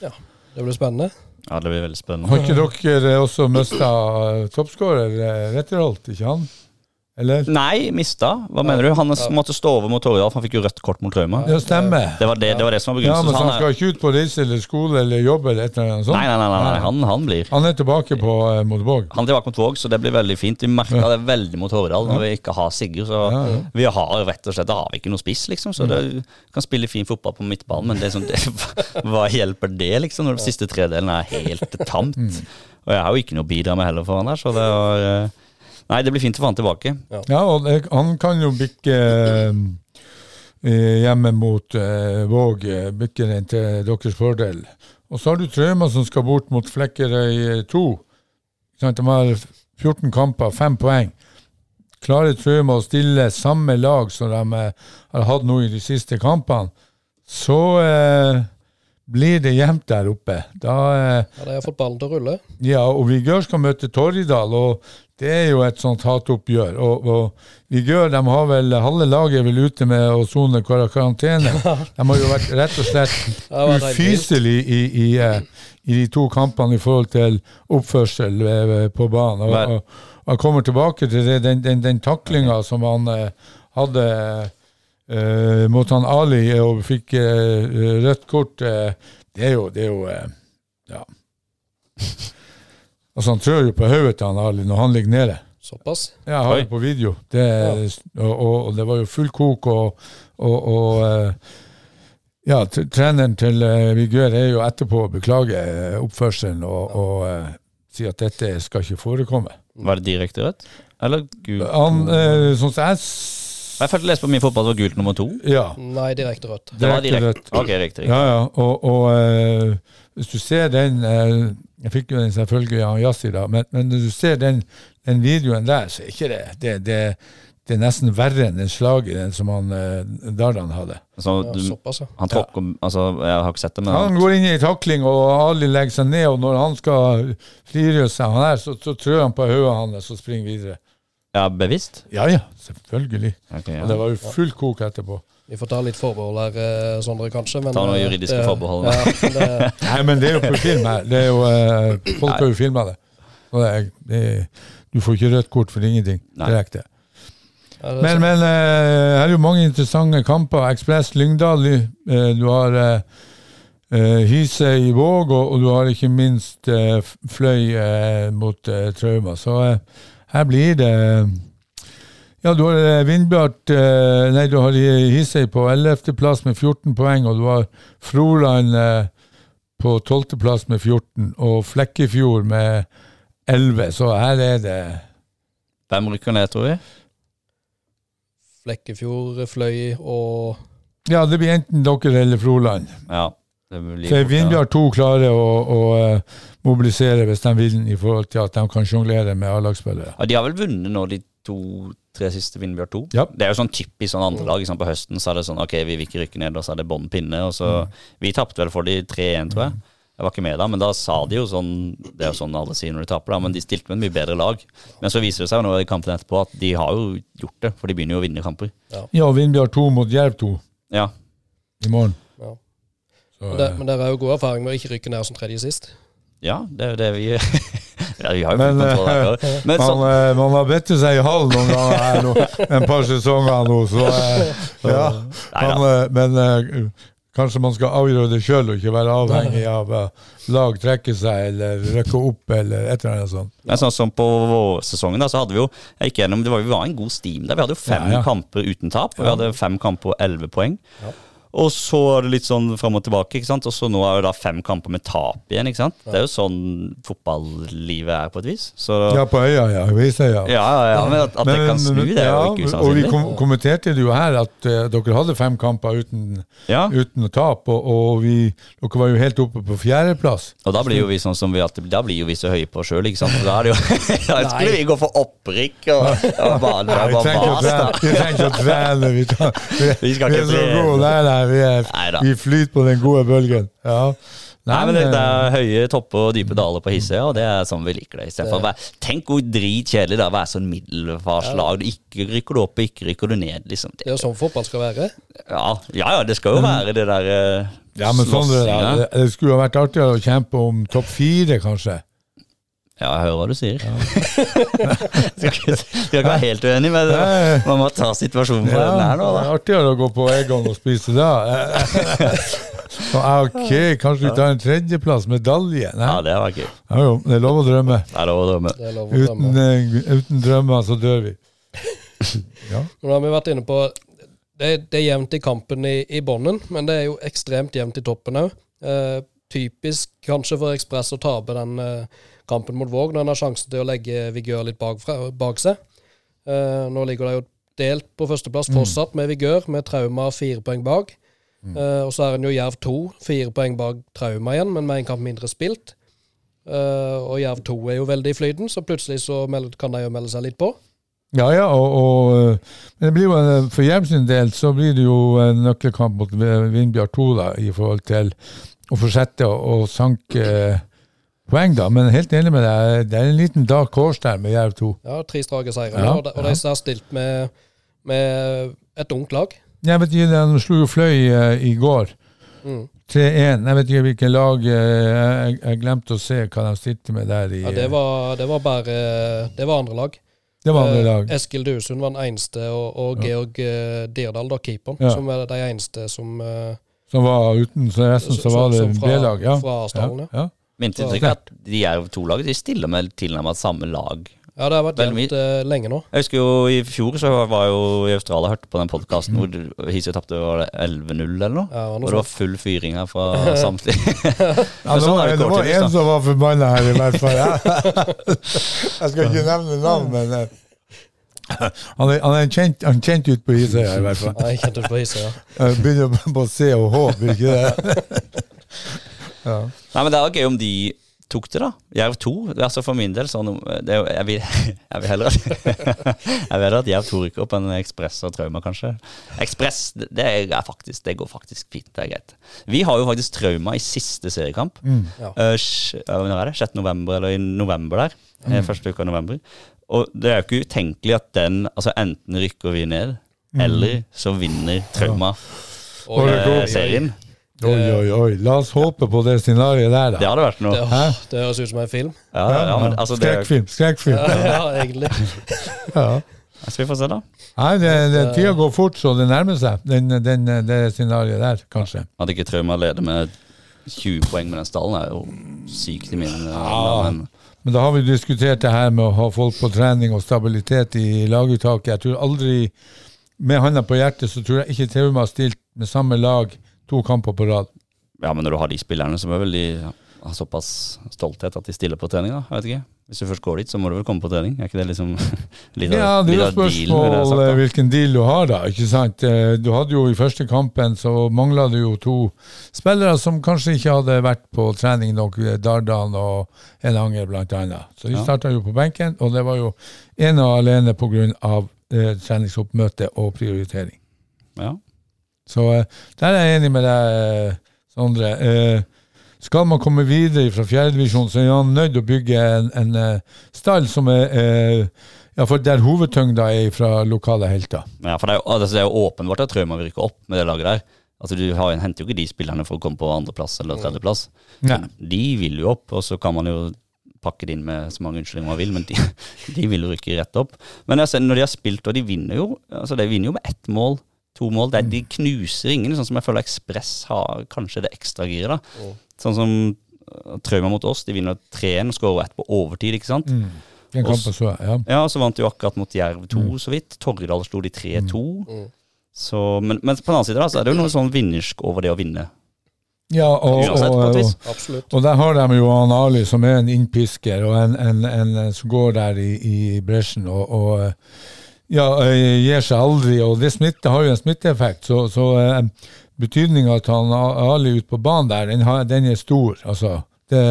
S3: Ja.
S5: Det blir spennende.
S2: Ja, det blir veldig spennende.
S3: Har ikke dere også mista toppskårer eh, Retterholt, ikke han? Eller?
S2: Nei, mista. Hva mener du? Han måtte stå over mot Torjulf. han fikk jo rødt kort mot Trauma.
S3: Ja, stemmer.
S2: Det var det, det var det som var
S3: Ja, men så han
S2: han,
S3: skal
S2: er,
S3: ikke ut på reise eller skole eller jobb eller et eller annet sånt?
S2: nei, nei, nei, nei, nei han, han blir.
S3: Han er tilbake på uh, mot Våg.
S2: Han er tilbake mot Våg, så det blir veldig fint. Vi merka det veldig mot Hordahl når vi ikke har Sigurd. Så
S3: Ja, ja.
S2: vi har rett og slett da har vi ikke noe spiss, liksom. Så det kan spille fin fotball på midtbanen, men det er sånn, det, hva hjelper det, liksom, når den siste tredelen er helt tamt? Og jeg har jo ikke noe å bidra med heller for han der, så det var eh, Nei, det blir fint å få han tilbake.
S3: Ja, og det, han kan jo bikke eh, hjemme mot eh, Våg, eh, bikke den til deres fordel. Og så har du Trøma som skal bort mot Flekkerøy 2. Ikke De har 14 kamper, 5 poeng. Klarer Trøma å stille samme lag som de eh, har hatt nå i de siste kampene, så eh, blir det jevnt der oppe. Da eh,
S5: Ja, de har fått ballen til å rulle.
S3: ja, og Vigør skal møte Torridal, og det er jo et sånt hatoppgjør. Og, og Vigør de har vel halve laget vel ute med å sone karantene. De har jo vært rett og slett ufyselig i, i, eh, i de to kampene i forhold til oppførsel eh, på banen. Og, og, og jeg kommer tilbake til det, den, den, den taklinga som han eh, hadde uh, mot han Ali og fikk uh, rødt kort. Uh, det er jo, det er jo eh, Ja. Altså, han trør jo på hodet til han Ali når han ligger nede.
S5: Såpass.
S3: Ja, Jeg har det på video. Det, og, og, og det var jo full kok, og, og, og eh, ja, treneren til uh, Vigør er jo etterpå å beklage eh, oppførselen og, og eh, si at dette skal ikke forekomme.
S2: Var det direkte rødt? Eller gult?
S3: Han, uh, sånn som jeg
S2: Jeg følte lest på min fotball det var gult nummer to.
S3: Ja.
S5: Nei, direkte rødt.
S2: Det var
S3: direkte
S2: direkte.
S3: rødt.
S2: Ok, riktig. riktig.
S3: Ja, ja. Og, og eh, hvis du ser den eh, Jeg fikk jo den selvfølgelig av Yasi, da, men, men når du ser den, den videoen der, så er ikke det det, det, det er nesten verre enn den slaget den som han eh, Dardan hadde.
S2: Så du,
S5: såpass, ja.
S2: han tråkker Altså, jeg har ikke sett det, men
S3: Han går inn i takling, og Ali legger seg ned, og når han skal frigjøre seg, han her, så, så trør han på hodet hans og springer videre.
S2: Ja, bevisst?
S3: Ja ja, selvfølgelig.
S2: Okay, ja.
S3: Og det var jo full kok etterpå.
S5: Vi får ta litt forbehold her, eh, Sondre, kanskje. Men,
S2: Ta noen
S5: eh,
S2: juridiske
S5: det-
S2: forbehold.
S5: Ja, det,
S3: Nei, men det er jo på film her. Det er jo, eh, folk har jo filma det. Og det, det. Du får ikke rødt kort for ingenting direkte.
S5: Ja,
S3: Men, men eh, her er jo mange interessante kamper. Ekspress Lyngdal, eh, du har Hise i Våg, og, og du har ikke minst Fløy mot Trauma. Så her blir det Ja, du har eh, Vindbjart eh, Nei, du har Hisøy på 11. plass med 14 poeng, og du har Froland eh, på 12. plass med 14, og Flekkefjord med 11. Så her er det
S2: Hvem rykker ned, tror vi?
S5: Flekkefjord, Fløy og
S3: Ja, det blir enten dere eller Froland.
S2: Ja. Det blir
S3: Så er. Vindbjart to klarer å, å mobilisere hvis de vil, i forhold til at de kan sjonglere med A-lagsspillere.
S2: Ja, de har vel vunnet nå de to-tre siste Vindbjart 2.
S3: Ja.
S2: Det er jo sånn typisk sånn andre lag. Liksom, på høsten så er det sånn ok, vi vil ikke rykke ned, og så er det bånn pinne. Og så, Vi tapte vel for de 3-1, tror jeg. Jeg var ikke med da, men da sa de jo sånn Det er jo sånn alle sier når de taper, da, men de stilte med et mye bedre lag. Men så viser det seg jo nå i kampen etterpå at de har jo gjort det, for de begynner jo å vinne kamper.
S3: Ja, og Vindbjørn 2 mot Jerv 2
S2: Ja,
S3: i morgen.
S5: Ja.
S3: Så,
S5: Men, det,
S3: eh,
S5: men dere har jo god erfaring med å ikke rykke ned som tredje sist.
S2: ja det er jo det vi Ja, vi har jo
S3: Men,
S2: der,
S3: eh,
S2: Men
S3: man,
S2: sånn,
S3: man har bitt seg i halen noen ganger her nå, en par sesonger nå, så eh, ja. Man, men kanskje man skal avgjøre det sjøl og ikke være avhengig av lag trekker seg eller rykker opp eller et eller annet sånt.
S2: Men sånn som på vårsesongen, da, så hadde vi jo jeg gikk gjennom, det var, Vi var en god steam der. Vi hadde jo fem
S3: Ja, ja.
S2: kamper uten tap. Og vi hadde fem kamper og elleve poeng. Og så er det litt sånn fram og tilbake, ikke sant. Og så nå er det da fem kamper med tap igjen, ikke sant. Det er jo sånn fotballivet er på et vis. Så
S3: Ja, på øya, ja. Visøya.
S2: ja, ja, ja, men at, at det kan snu, det er jo ikke usannsynlig.
S3: Og vi kom kommenterte det jo her at uh, dere hadde fem kamper uten,
S2: Ja,
S3: uten tap, og, og vi, dere var jo helt oppe på fjerdeplass.
S2: og da blir jo vi sånn som vi alltid Da blir jo vi så høye på sjøl, ikke sant. Da er det jo Da skulle vi gå for opprykk og, og bare, bare, bare, bare,
S3: bare. Vi vi, Vi
S2: skal
S3: vi
S2: ikke
S3: er så
S2: trene.
S3: gode. Nei, nei, vi, er,
S2: Neida.
S3: vi flyter på den gode bølgen. Ja.
S2: Nei, men det, det
S3: eh,
S2: er høye topper og dype daler på Hisøya, og det er sånn vi liker det. I for å være, tenk hvor dritkjedelig det er å være sånn middelfarslag. Du Ikke rykker du opp, ikke rykker du ned, liksom.
S5: Det
S2: Det,
S5: er jo sånn fotball skal være.
S2: ja, ja, ja, det skal jo være det der eh,
S3: ja, men sånn det, det, det skulle jo vært artigere å kjempe om topp fire, kanskje.
S2: Ja, jeg hører hva du sier. skal, ikke, skal ikke være helt uenig, men man må ta situasjonen for
S3: Ja,
S2: den her nå,
S3: det er artigere å gå på Egon og spise da. Ok, kanskje vi tar en tredjeplass, medalje? Nei?
S2: Ja, det var gøy.
S3: Ja, jo, det er lov å drømme.
S2: Det er lov å drømme.
S5: Lov å
S3: Uten,
S5: drømme.
S3: eh, uten drømmer så dør vi. Ja.
S5: Nå har vi vært inne på Det, det er jevnt i kampen i, i bånden, men det er jo ekstremt jevnt i toppen òg. Uh, typisk kanskje for Ekspress å tape den eh, kampen mot Våg, når en har sjansen til å legge Vigør litt bak, bak seg. Uh, nå ligger de jo delt på førsteplass fortsatt med Vigør, med Trauma fire poeng bak. Eh, og så er en jo Jerv 2, fire poeng bak Trauma igjen, men med en kamp mindre spilt. Uh, og Jerv 2 er jo veldig i flyten, så plutselig så kan de jo melde seg litt på.
S3: Ja, ja, og, og men det blir jo for Jerv sin del så blir det jo en nøkkelkamp mot Vindbjart 2 da, i forhold til å fortsette å, sanke poeng, da. Men helt enig med deg, det er en liten dark horse der med Jerv 2.
S5: Ja, tre strake seire.
S3: Ja,
S5: og de, og de har stilt med, med et ungt lag.
S3: Jeg vet ikke, De slo jo Fløy uh, i går.
S5: Mm.
S3: 3-1. Jeg vet ikke hvilket lag uh, jeg, jeg glemte å se hva de stilte med der. i...
S5: Ja, det var, det var bare Det var andre lag.
S3: det var andre
S5: Eh,
S3: lag.
S5: Eskil Duesund var den eneste, og, og Georg eh, Dirdal, da, keeperen,
S3: Ja.
S5: som var de eneste som eh,
S3: Som var uten så resten, så var det B-lag. Ja.
S5: fra Asdalen,
S3: ja. ja.
S2: Mitt inntrykk er at de er to lag, de stiller med tilnærmet samme lag.
S5: Ja, det har vært jevnt uh, lenge nå.
S2: Jeg husker jo i fjor så var jeg jo i Australia og hørte på den podkasten hvor Hisøy tapte 11-0 eller noe.
S5: Ja,
S2: Og det var full fyring her fra samtlige.
S3: Ja, det
S2: sånn
S3: var,
S2: er det
S3: det var en som var forbanna her, i hvert fall. Ja. Jeg skal ikke nevne navn, men han er, han er kjent, han kjent ut på Hisøya, i hvert fall.
S5: Ja, kjent ut det på Hisøya.
S3: Ja. Begynner på C og H, blir ikke det? Ja.
S2: Nei, men det er gøy om de tok det, da. Jerv 2. Det er altså for min del sånn det er, jo- jeg, vil, jeg vil heller at Jeg vil at Jerv 2 rykker opp enn Ekspress og Trauma, kanskje. Ekspress det, det er faktisk, det går faktisk fint. Det er greit. Vi har jo faktisk Trauma i siste seriekamp.
S5: Ja.
S2: Eh, ja, Når er det? 6. november, eller i november der. Mm. Første uka i november. Og det er jo ikke utenkelig at den altså Enten rykker vi ned, eller så vinner Trauma
S5: Og,
S3: Oi,
S2: eh,
S3: oi,
S2: serien.
S3: Oi, oi, oi. La oss håpe på det scenarioet der, da.
S2: Det hadde vært noe.
S5: det,
S3: Hæ?
S5: det høres ut som en film.
S2: Ja, ja, men altså det
S3: Skrekkfilm. Skrekkfilm.
S5: Ja, egentlig.
S3: Ja.
S2: Så vi får se, da.
S3: Nei, det, det, tida går fort, så det nærmer seg, den, den, det scenarioet der, kanskje.
S2: Hadde ikke Trauma leder med 20 poeng med den stallen, er jo sykt i mine
S3: Ja.
S2: men
S3: Men da har vi diskutert det her med å ha folk på trening og stabilitet i laguttaket. Jeg tror aldri, med handa på hjertet, så tror jeg ikke Trauma har stilt med samme lag to kamper på rad.
S2: Ja, men når du har de spillerne, så må vel de ha såpass stolthet at de stiller på trening, da. Jeg vet ikke. Hvis du først går dit, så må du vel komme på trening. Er ikke det liksom litt av,
S3: Ja, det er jo spørsmål
S2: sagt,
S3: eh, hvilken deal du har, da. ikke sant? Eh, Du hadde jo i første kampen så mangla du jo to spillere som kanskje ikke hadde vært på trening nok, eh, Dardan og Elanger blant annet. Så de
S2: Ja.
S3: starta jo på benken, og det var jo ene og alene pga. Eh, treningsoppmøte og prioritering.
S2: Ja.
S3: Så eh, der er jeg enig med deg, eh, Sondre. Eh, skal man komme videre fra fjerdedivisjon, så er man nødt til å bygge en, en stall som er ja, for der hovedtyngda er fra lokale helter.
S2: ja, for det er, jo, altså, det er jo åpenbart at Trauma vil rykke opp med det laget der. Altså, Du har, henter jo ikke de spillerne for å komme på andreplass eller tredjeplass. De vil jo opp, og så kan man jo pakke det inn med så mange unnskyldninger man vil, men de, de vil jo rykke rett opp. Men altså, når de har spilt, og de vinner jo altså de vinner jo med ett mål, to mål. Det, er- de knuser ingen, sånn som jeg føler Ekspress har kanskje det ekstra giret. da. Sånn som uh, Trauma mot oss, de vinner 3-1 og skårer ett på overtid, ikke sant.
S3: Mm. Også, så ja.
S2: Ja, så vant de jo akkurat mot Jerv 2, så vidt. Torridal slo de 3-2. Så, men, men på den annen side da, så er det jo noe sånn vinnersk over det å vinne.
S3: Ja, og, og, og, og der har de jo han Ali, som er en innpisker, og en, en, en som går der i, i bresjen og, og eh, ja, eh, gir seg aldri. Og det smitte har jo en smitteeffekt, så, så eh, betydninga til han Ali ute på banen der, den, har, den er stor. Altså, det,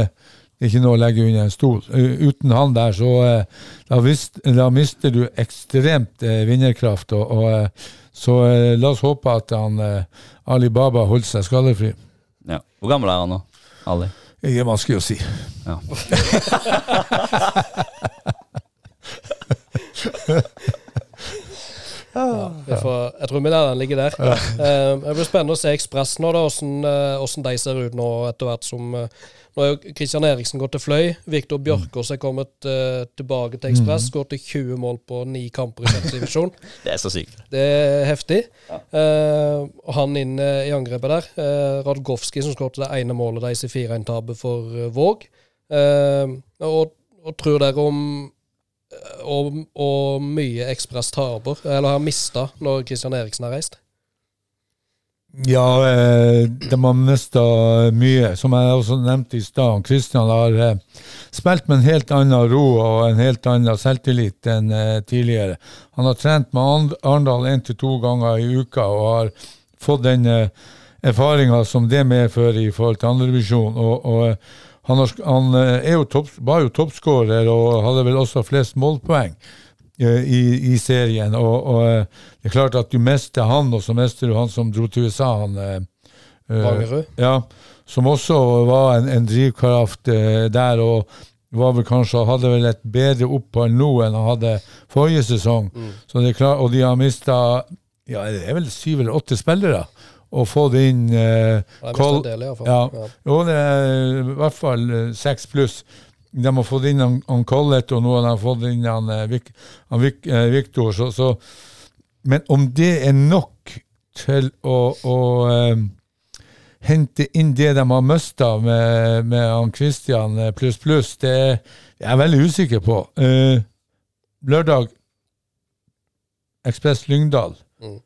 S3: det er ikke noe å legge under en stol. Uten han der, så eh, da, vist, da mister du ekstremt eh, vinnerkraft. Og, og, eh, så eh, la oss håpe at han Ali Baba holder seg skadefri.
S2: Ja. Hvor gammel er han nå? Ali?
S3: Det er vanskelig å si.
S2: Ja.
S5: Vi får, jeg tror vi lar den ligge der. Eh, det blir spennende å se Ekspress nå, da, hvordan, eh, hvordan de ser ut nå etter hvert som eh, Nå jo Kristian Eriksen gått til Fløy. Viktor Bjørkås er kommet uh, tilbake til Ekspress. til 20 mål på ni kamper i sjette divisjon.
S2: Det er så sykt.
S5: Det er heftig. Eh, og han inn i angrepet der. Uh, Radgowski som skåret det ene målet deres i 4-1-tapet for Våg. Og, og tror dere om og, og mye Ekspress taper, eller har mista, når Kristian Eriksen har reist?
S3: Ja, eh, de har mista mye. Som jeg også nevnte i stad, Kristian har eh, spilt med en helt annen ro og en helt annen selvtillit enn eh, tidligere. Han har trent med Arendal én til to ganger i uka og har fått den eh, erfaringa som det medfører i forhold til andrevisjon. Og, og eh, han, har, han eh, jo topp, var jo toppskårer og hadde vel også flest målpoeng eh, i, i serien. Og, og eh, det er klart at du mister han, og så mister du han som dro til USA. han eh, Ja, som også var en, en drivkraft der, og var vel kanskje, hadde vel et bedre opphold nå enn han hadde forrige sesong. Så det er klart, og de har mista ja, det er vel syv eller åtte spillere. Og fått inn eh,
S5: Det
S3: Col-
S5: mest en del, i hvert fall.
S3: ja. Jo, det er i hvert fall eh, seks pluss. De har fått inn han, han Collett, og nå har de fått inn han, eh, Vik, han Vik, eh. Så, så, men om det er nok til å, å eh, hente inn det de har mista med, med han Christian pluss pluss, det er jeg veldig usikker på. Eh, lørdag Ekspress Lyngdal.
S5: Mm.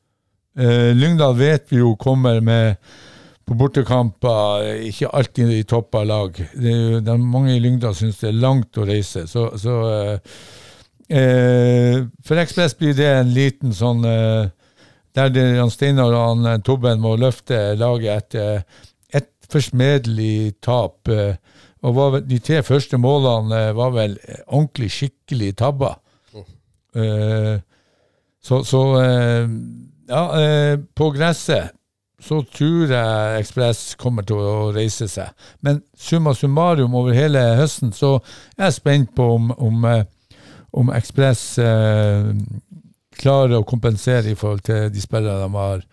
S3: Eh, Lyngdal vet vi jo kommer med på bortekamper eh, ikke alltid i topp av lag. Det er jo, er mange i Lyngdal syns det er langt å reise. Så, så eh, eh, For Ekspress blir det en liten sånn Der det, han Steinar og han, Tobben må løfte laget etter et forsmedelig tap. Og var, de tre første målene var vel ordentlig skikkelig tabba. Eh, så, så ja, eh, på gresset så tror jeg Ekspress kommer til å reise seg. Men summa summarum over hele høsten så er jeg spent på om, om, eh, om Ekspress eh, klarer å kompensere i forhold til de spillere de har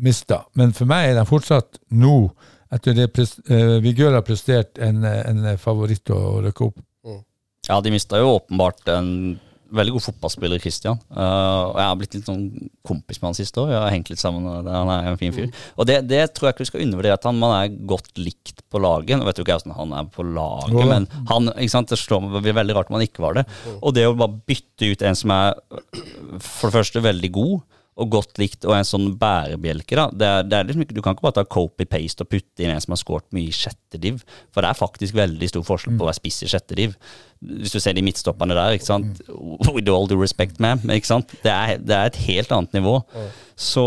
S3: mista. Men for meg er de fortsatt nå, etter det eh, Vigør har prestert, en, en favoritt å rykke opp.
S2: Ja, de mista jo åpenbart en veldig god fotballspiller, Christian. Uh, og jeg har blitt litt sånn kompis med han siste år. Jeg har hengt litt sammen, han er en fin fyr. Og det, det tror jeg ikke vi skal undervurdere, at han man er godt likt på laget. Nå vet jo ikke hvordan han er på laget, men han, ikke sant, det slår blir veldig rart om han ikke var det. Og det å bare bytte ut en som er for det første veldig god, og godt likt, og en sånn bærebjelke, da. Det er, det er liksom du kan ikke bare ta copy-paste og putte inn en som har skåret mye i sjette div, for det er faktisk veldig stor forskjell på å være spiss i sjette div. Hvis du ser de midtstopperne der, ikke sant. With all due respect, ma'am. Ikke sant? Det, er, det er et helt annet nivå. Så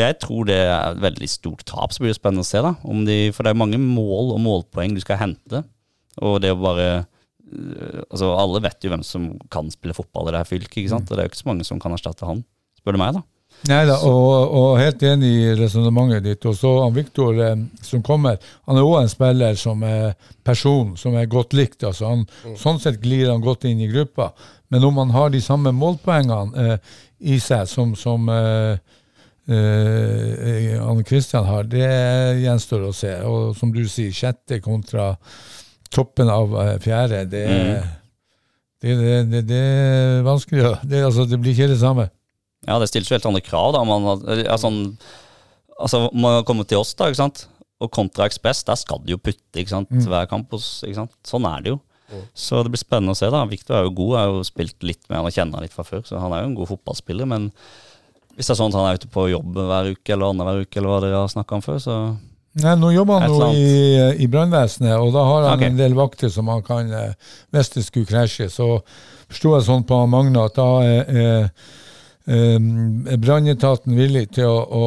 S2: jeg tror det er et veldig stort tap. Så blir det spennende å se, da. Om de, for det er mange mål og målpoeng du skal hente. Og det å bare øh, Altså, alle vet jo hvem som kan spille fotball i det her fylket, ikke sant. Og det er jo ikke så mange som kan erstatte han, spør du meg, da.
S3: Nei da, og, og helt enig i resonnementet ditt. Og så han Viktor eh, som kommer, han er òg en spiller som er person, som er godt likt. altså han, Sånn sett glir han godt inn i gruppa. Men om han har de samme målpoengene eh, i seg som, som eh, eh, han Kristian har, det gjenstår å se. Og som du sier, sjette kontra toppen av eh, fjerde, det, det, det, det, det er vanskelig. Det, altså, det blir ikke det samme.
S2: Ja, det stilles jo helt andre krav, da. Man, sånn, altså, man kommer til oss, da, ikke sant. Og kontra Ekspress, der skal de jo putte ikke sant? hver kamp. Ikke sant? Sånn er det jo. Så det blir spennende å se. da. Victor er jo god, har jo spilt litt med han og kjenner han litt fra før, så han er jo en god fotballspiller. Men hvis det er sånn at han er ute på jobb hver uke eller annenhver uke, eller hva dere har snakka om før, så
S3: Nei, Nå jobber han
S2: jo
S3: i, i brannvesenet, og da har han
S2: okay.
S3: en del vakter som han kan eh, Hvis det skulle krasje, så forsto jeg sånn på Magne at da er, eh, er brannetaten villig til å, å,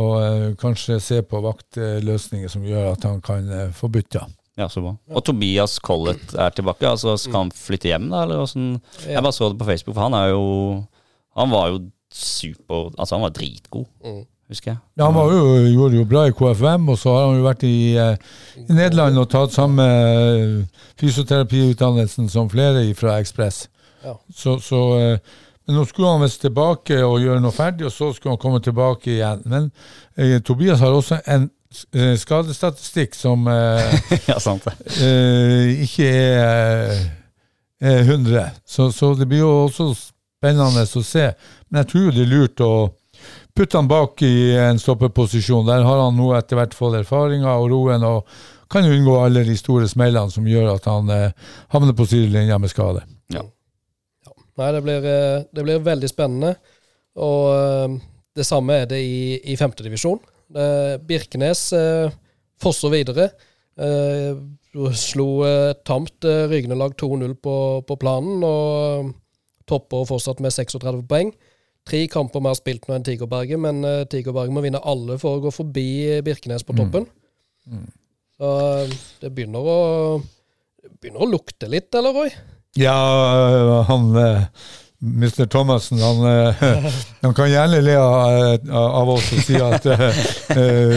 S3: å, eh, kanskje se på vaktløsninger som gjør at han kan eh, få bytta.
S2: ja, så bra. Og Tobias Collett er tilbake. altså Skal han flytte hjem, da? eller hvordan? Jeg bare så det på Facebook, for han er jo Han var jo super Altså, han var dritgod,
S5: Mm.
S2: husker jeg.
S3: Ja, han var jo, gjorde jo bra i KFM, og så har han jo vært i, eh, i Nederland og tatt samme fysioterapiutdannelsen som flere fra Ekspress.
S5: Ja.
S3: Så, så, eh, nå skulle han visst tilbake og gjøre noe ferdig, og så skulle han komme tilbake igjen. Men eh, Tobias har også en eh, skadestatistikk som eh,
S2: ja, sant
S3: eh, ikke er, er 100. Så, så det blir jo også spennende å se. Men jeg tror det er lurt å putte han bak i en stoppeposisjon. Der har han nå etter hvert fått erfaringer og roen, og kan unngå alle de store smellene som gjør at han eh, havner på sidelinja med skade.
S5: Nei, det blir, eh, det blir veldig spennende. Og eh, det samme er det i, i femtedivisjon. Birkenes eh, fosser videre. Slo tamt eh, Rygende lag 2-0 på, på planen, og topper fortsatt med 36 poeng. Tre kamper mer spilt nå enn Tigerberget, men Tigerberget må vinne alle for å gå forbi Birkenes på toppen. Så eh, det begynner å, det begynner å lukte litt, eller, Roy?
S3: Ja, han eh, Mr. Thomassen, han, eh, han kan gjerne le av, av oss og si at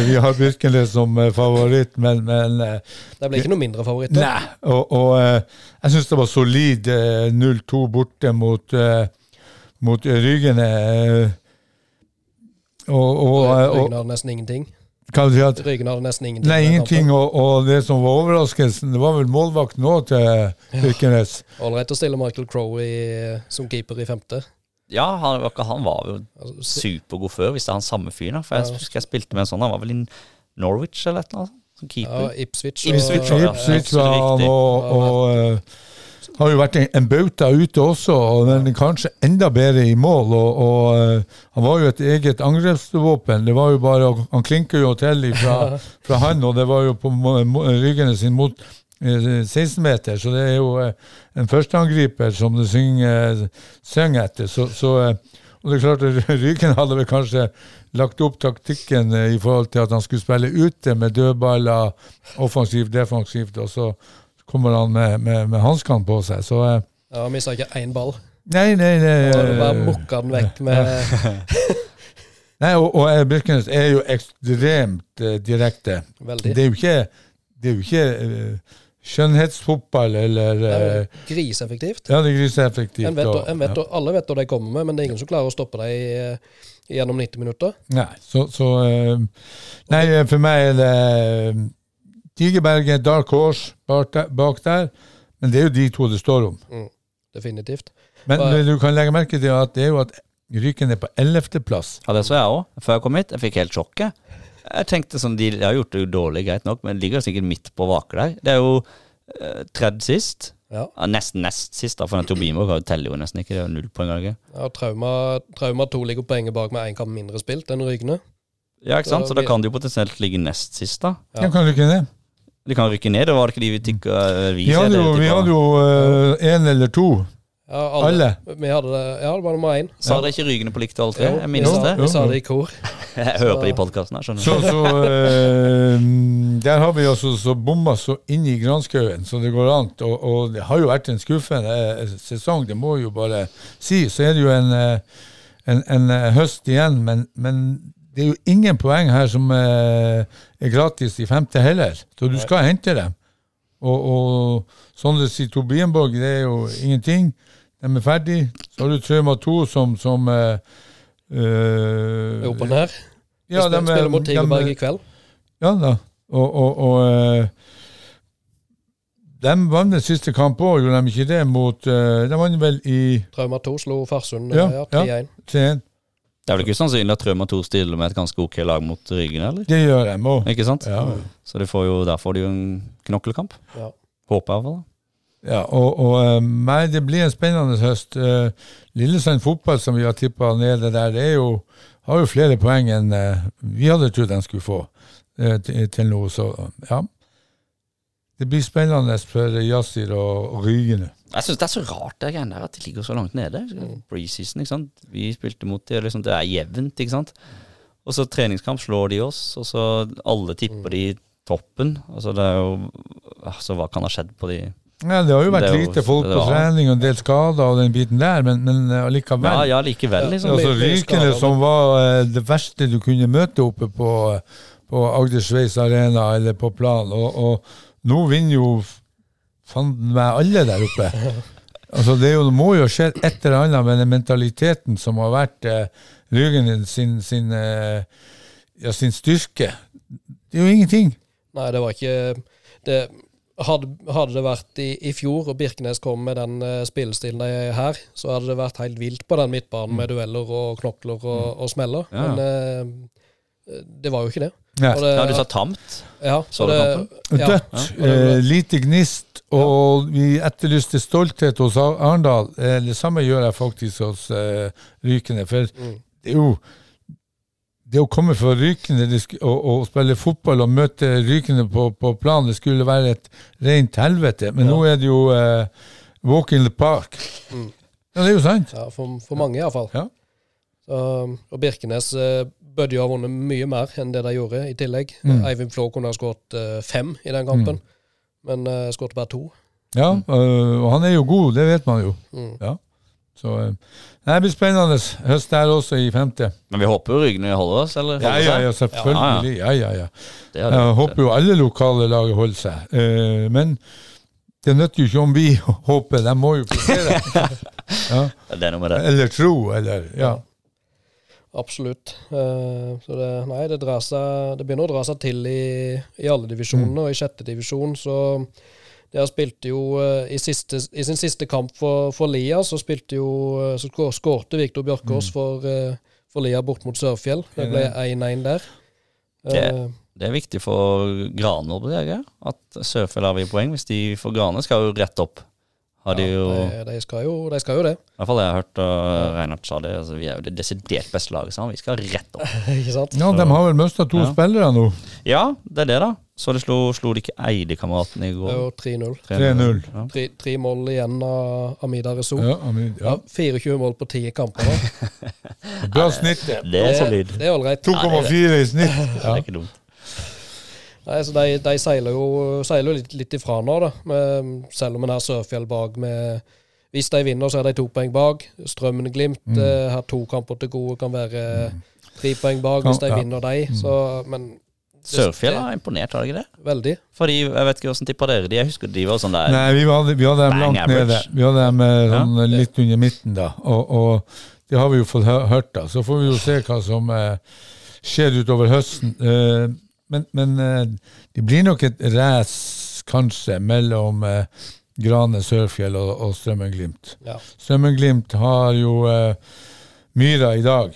S3: vi har Birkenes som favoritt, men, men
S5: Det ble ikke noe mindre favoritt
S3: Nei, og, og jeg syns det var solid eh, 0-2 borte mot, mot ryggene Rygene. og, og, og
S5: hadde nesten ingenting.
S3: Kan du si at
S5: Ryggen hadde nesten ingenting.
S3: Nei, ingenting. Og, og det som var overraskelsen, det var vel målvakten òg til Birkenes.
S5: Ålreit å stille Michael Crowe som keeper i femte.
S2: Ja, han, han var jo
S5: Altså,
S2: supergod før, hvis det er han samme fyren. For jeg
S5: Ja.
S2: husker jeg spilte med en sånn, han var vel i Norwich eller et eller annet, som
S5: ja,
S2: keeper.
S5: Ipswich.
S2: Ipswich,
S5: og,
S2: ja.
S3: Ipswich
S2: absolutt
S3: var han,
S2: riktig.
S3: og, og eh, har jo vært en, en bauta ute også, og- men kanskje enda bedre i mål. Og, og eh, Han var jo et eget angrepsvåpen. Det var jo bare, Han klinker jo til fra, fra han, og det var jo på Ryggene sin mot eh, 16-meter, så det er jo eh, en førsteangriper som det synger, synger etter. Så, så, og det er klart at Ryggen hadde vel kanskje lagt opp taktikken i forhold til at han skulle spille ute med dødballer, offensivt, defensivt, og så kommer han med, med, med hanskene på seg. Så eh,
S5: Ja, Mista ikke én ball.
S3: Nei, nei, nei.
S5: Og bare
S3: mukka
S5: mokka den vekk med
S3: nei og, og eh, Birkenes er jo ekstremt eh, direkte.
S5: veldig.
S3: Det er jo ikke, det er jo ikke eh, skjønnhetsfotball eller
S5: Det er
S3: eh,
S5: jo griseeffektivt.
S3: Ja, det er griseeffektivt.
S5: En vet,
S3: og-
S5: en vet,
S3: ja.
S5: Alle vet hva de kommer med, men det er ingen som klarer å stoppe dem gjennom 90 minutter.
S3: Nei, så, så eh, Nei, eh, for meg er det eh, Dark Horse bak der, bak der, men det er jo de to det står om.
S5: definitivt.
S3: Men
S5: Og-
S3: men du kan legge merke til at det er jo at Ryken er på ellevteplass.
S2: Ja, det så jeg òg, før jeg kom hit. Jeg fikk helt sjokket. Jeg tenkte sånn, De, har gjort det jo dårlig, greit nok, men de ligger sikkert midt på vaker der. Det er jo eh, tredje sist.
S5: Ja.
S2: Ja, nesten nest sist, da, for den Turbinborg teller jo nesten ikke. Det er jo null poeng. ikke?
S5: Ja, Trauma, Trauma 2 ligger poenget bak med én kamp mindre spilt enn Rygene.
S2: Ja, ikke sant?
S5: Så
S2: Så da kan de jo potensielt ligge nest sist, da.
S5: Ja.
S3: Ja. Kan du ikke det?
S2: De kan rykke ned, det var det ikke de vi tikka vi
S3: Vi hadde jo, vi hadde jo én eller to.
S5: Ja,
S3: Alle.
S5: Vi hadde det, ja, det var nummer én.
S2: Sa dere ikke Rygene på likt alle tre? Jeg minnes det.
S5: Vi sa det i kor.
S2: Jeg hører på de podkastene her, skjønner du.
S3: så eh, Der har vi altså så bomma så inn i granskauen så det går an. Og, og det har jo vært en skuffende eh, sesong, det må jo bare si. Så er det jo en, eh, en, en eh, høst igjen, men, men det er jo ingen poeng her som eh, er gratis i femte heller. Så du skal hente dem. Og, og Sondre sier Tobienborg, det er jo ingenting. De er ferdig. Så har du Trauma 2 som, som
S5: uh, Er oppe. Vi
S3: ja, er-
S5: spiller mot Tigerberg
S3: er-
S5: i kveld.
S3: ja da. Og, og, og de vant den siste kamp òg, gjorde de ikke det? Mot De vant vel i
S5: Trauma 2 slo Farsund
S3: Ja,
S5: ja,
S3: ja.
S5: 3-1.
S3: 3-1.
S2: Det er vel ikke usannsynlig at Trøm og Tor stiller med et ganske ok lag mot Ryggen? eller?
S3: Det gjør òg.
S2: Ikke sant?
S3: Ja.
S2: Så de får jo, der får de jo en knokkelkamp.
S5: Ja.
S2: Håper jeg i hvert fall.
S3: Ja, og, og eh, nei, det blir en spennende høst. Eh, Lillesand fotball, som vi har tippa nede der, det er jo, har jo flere poeng enn eh, vi hadde trodd de skulle få til, nå. Så ja. Det blir spennende for Yasir og, og Rygene.
S2: Jeg syns det er så rart det greiene der at de ligger så langt nede. Preseason, ikke sant. Vi spilte mot dem, liksom, det er jevnt, ikke sant. Og så treningskamp slår de oss, og så alle tipper de toppen. Altså det er jo Altså hva kan ha skjedd på de
S3: Ja, det har jo vært
S2: jo-
S3: lite folk på trening og en del skader og den biten der, men, men eh, allikevel.
S2: Ja, ja, likevel, liksom.
S3: Altså, Rykene som var eh, det verste du kunne møte oppe på, på Agder-Sveis Arena eller på plan, og, og nå vinner jo faen meg alle der oppe. Altså, det jo, det må jo skje et eller annet med den mentaliteten som har vært eh, Rygene sin, sin, eh, ja, sin styrke. Det er jo ingenting.
S5: Nei, det var ikke det, hadde, hadde det vært i, i fjor, og Birkenes kom med den uh, spillestilen de er her, så hadde det vært helt vilt på den midtbanen med dueller og knokler og, og smeller.
S2: Ja.
S5: Men eh, det var jo ikke det. Og det
S2: Ja, du sa tamt.
S5: ja,
S2: Så
S5: så det, ja,
S3: Dødt.
S5: Ja,
S3: eh, lite gnist. Og vi etterlyste stolthet hos Ar- Arendal. Eh, det samme gjør jeg faktisk hos eh, Rykene. For
S5: Mm.
S3: det er jo det å komme fra Rykene det og, og spille fotball og møte Rykene på, på plan, det skulle være et rent helvete. Men
S5: Ja.
S3: nå er det jo eh, walk in the park.
S5: Mm.
S3: Ja, det er jo sant.
S5: ja, for, for mange iallfall.
S3: Ja.
S5: Så, og Birkenes uh, burde jo ha vunnet mye mer enn det de gjorde, i tillegg.
S3: Mm.
S5: Eivind Flå kunne ha skåret uh, fem i den kampen, men uh, skåret bare to.
S3: Ja, øh, og han er jo god, det vet man jo.
S5: Mm.
S3: Ja. Så eh, det blir spennende høst der også, i femte.
S2: Men vi håper jo Rygene holder oss, eller?
S3: Ja, ja, ja, selvfølgelig. Ja, ja, ja.
S2: Det
S3: Jeg håper jo alle lokale lag holder seg. Eh, men det nytter jo ikke om vi håper, de må jo prestere. ja.
S2: Det er noe med det.
S3: Eller tro, eller Ja.
S5: Absolutt. Eh, så det, nei, det, drar seg, det begynner å dra seg til i, i alle divisjonene, og i sjette divisjon så der spilte jo eh, i, siste, I sin siste kamp for, for Lia så spilte jo eh, Så skårte Viktor Bjørkås for, eh, for Lia bort mot Sørfjell. Det ble 1-1 der.
S2: Det-
S5: Eh,
S2: Det er viktig for Grane å bli at Sørfjell har vi poeng. Hvis de får Grane, skal jo rett opp. Har de jo
S5: de, de, skal jo, de skal jo det.
S2: I hvert fall jeg har hørt uh, Reinhardt sa det. Altså, vi er jo det desidert beste laget, sa han. Vi skal rett opp.
S5: Ikke sant?
S3: ja, de har vel mista to
S2: Ja.
S3: spillere nå.
S2: Ja, det er det, da. Så det slo, slo de ikke Eide-kameratene i går?
S5: jo 3-0.
S3: 3-0.
S2: Ja.
S5: Tre, tre mål igjen av Amida Rezo.
S3: Ja, Amid,
S5: Ja,
S3: ja.
S5: 24 mål på 10 kamper.
S3: Bra snitt. det.
S2: Det er solid.
S5: Det er ålreit.
S3: 2,4 i snitt.
S2: Det er ikke dumt.
S5: Nei, så De, de seiler jo, seiler litt, litt ifra nå, da. Med, selv om en har Sørfjell bak med Hvis de vinner, så er de to poeng bak. Strømmen Glimt
S3: Mm.
S5: eh, har to kamper til gode, kan være tre poeng bak hvis de
S3: Ja.
S5: vinner de. Så, men
S2: Sørfjell har imponert, har de ikke det?
S5: veldig.
S2: Fordi, jeg vet ikke hvordan tippa dere de. Jeg husker de var sånn der
S3: Nei, vi hadde, vi var dem
S2: langt
S3: langt nede. Vi hadde dem eh, sånn
S5: Ja.
S3: litt under midten, da. Og, og det har vi jo fått hørt, da. Så får vi jo se hva som eh, skjer utover høsten. Eh, men men eh, det blir nok et race, kanskje, mellom eh, Grane, Sørfjell og, og Strømmen-Glimt.
S5: Ja.
S3: Strømmen-Glimt har jo eh, Myra i dag.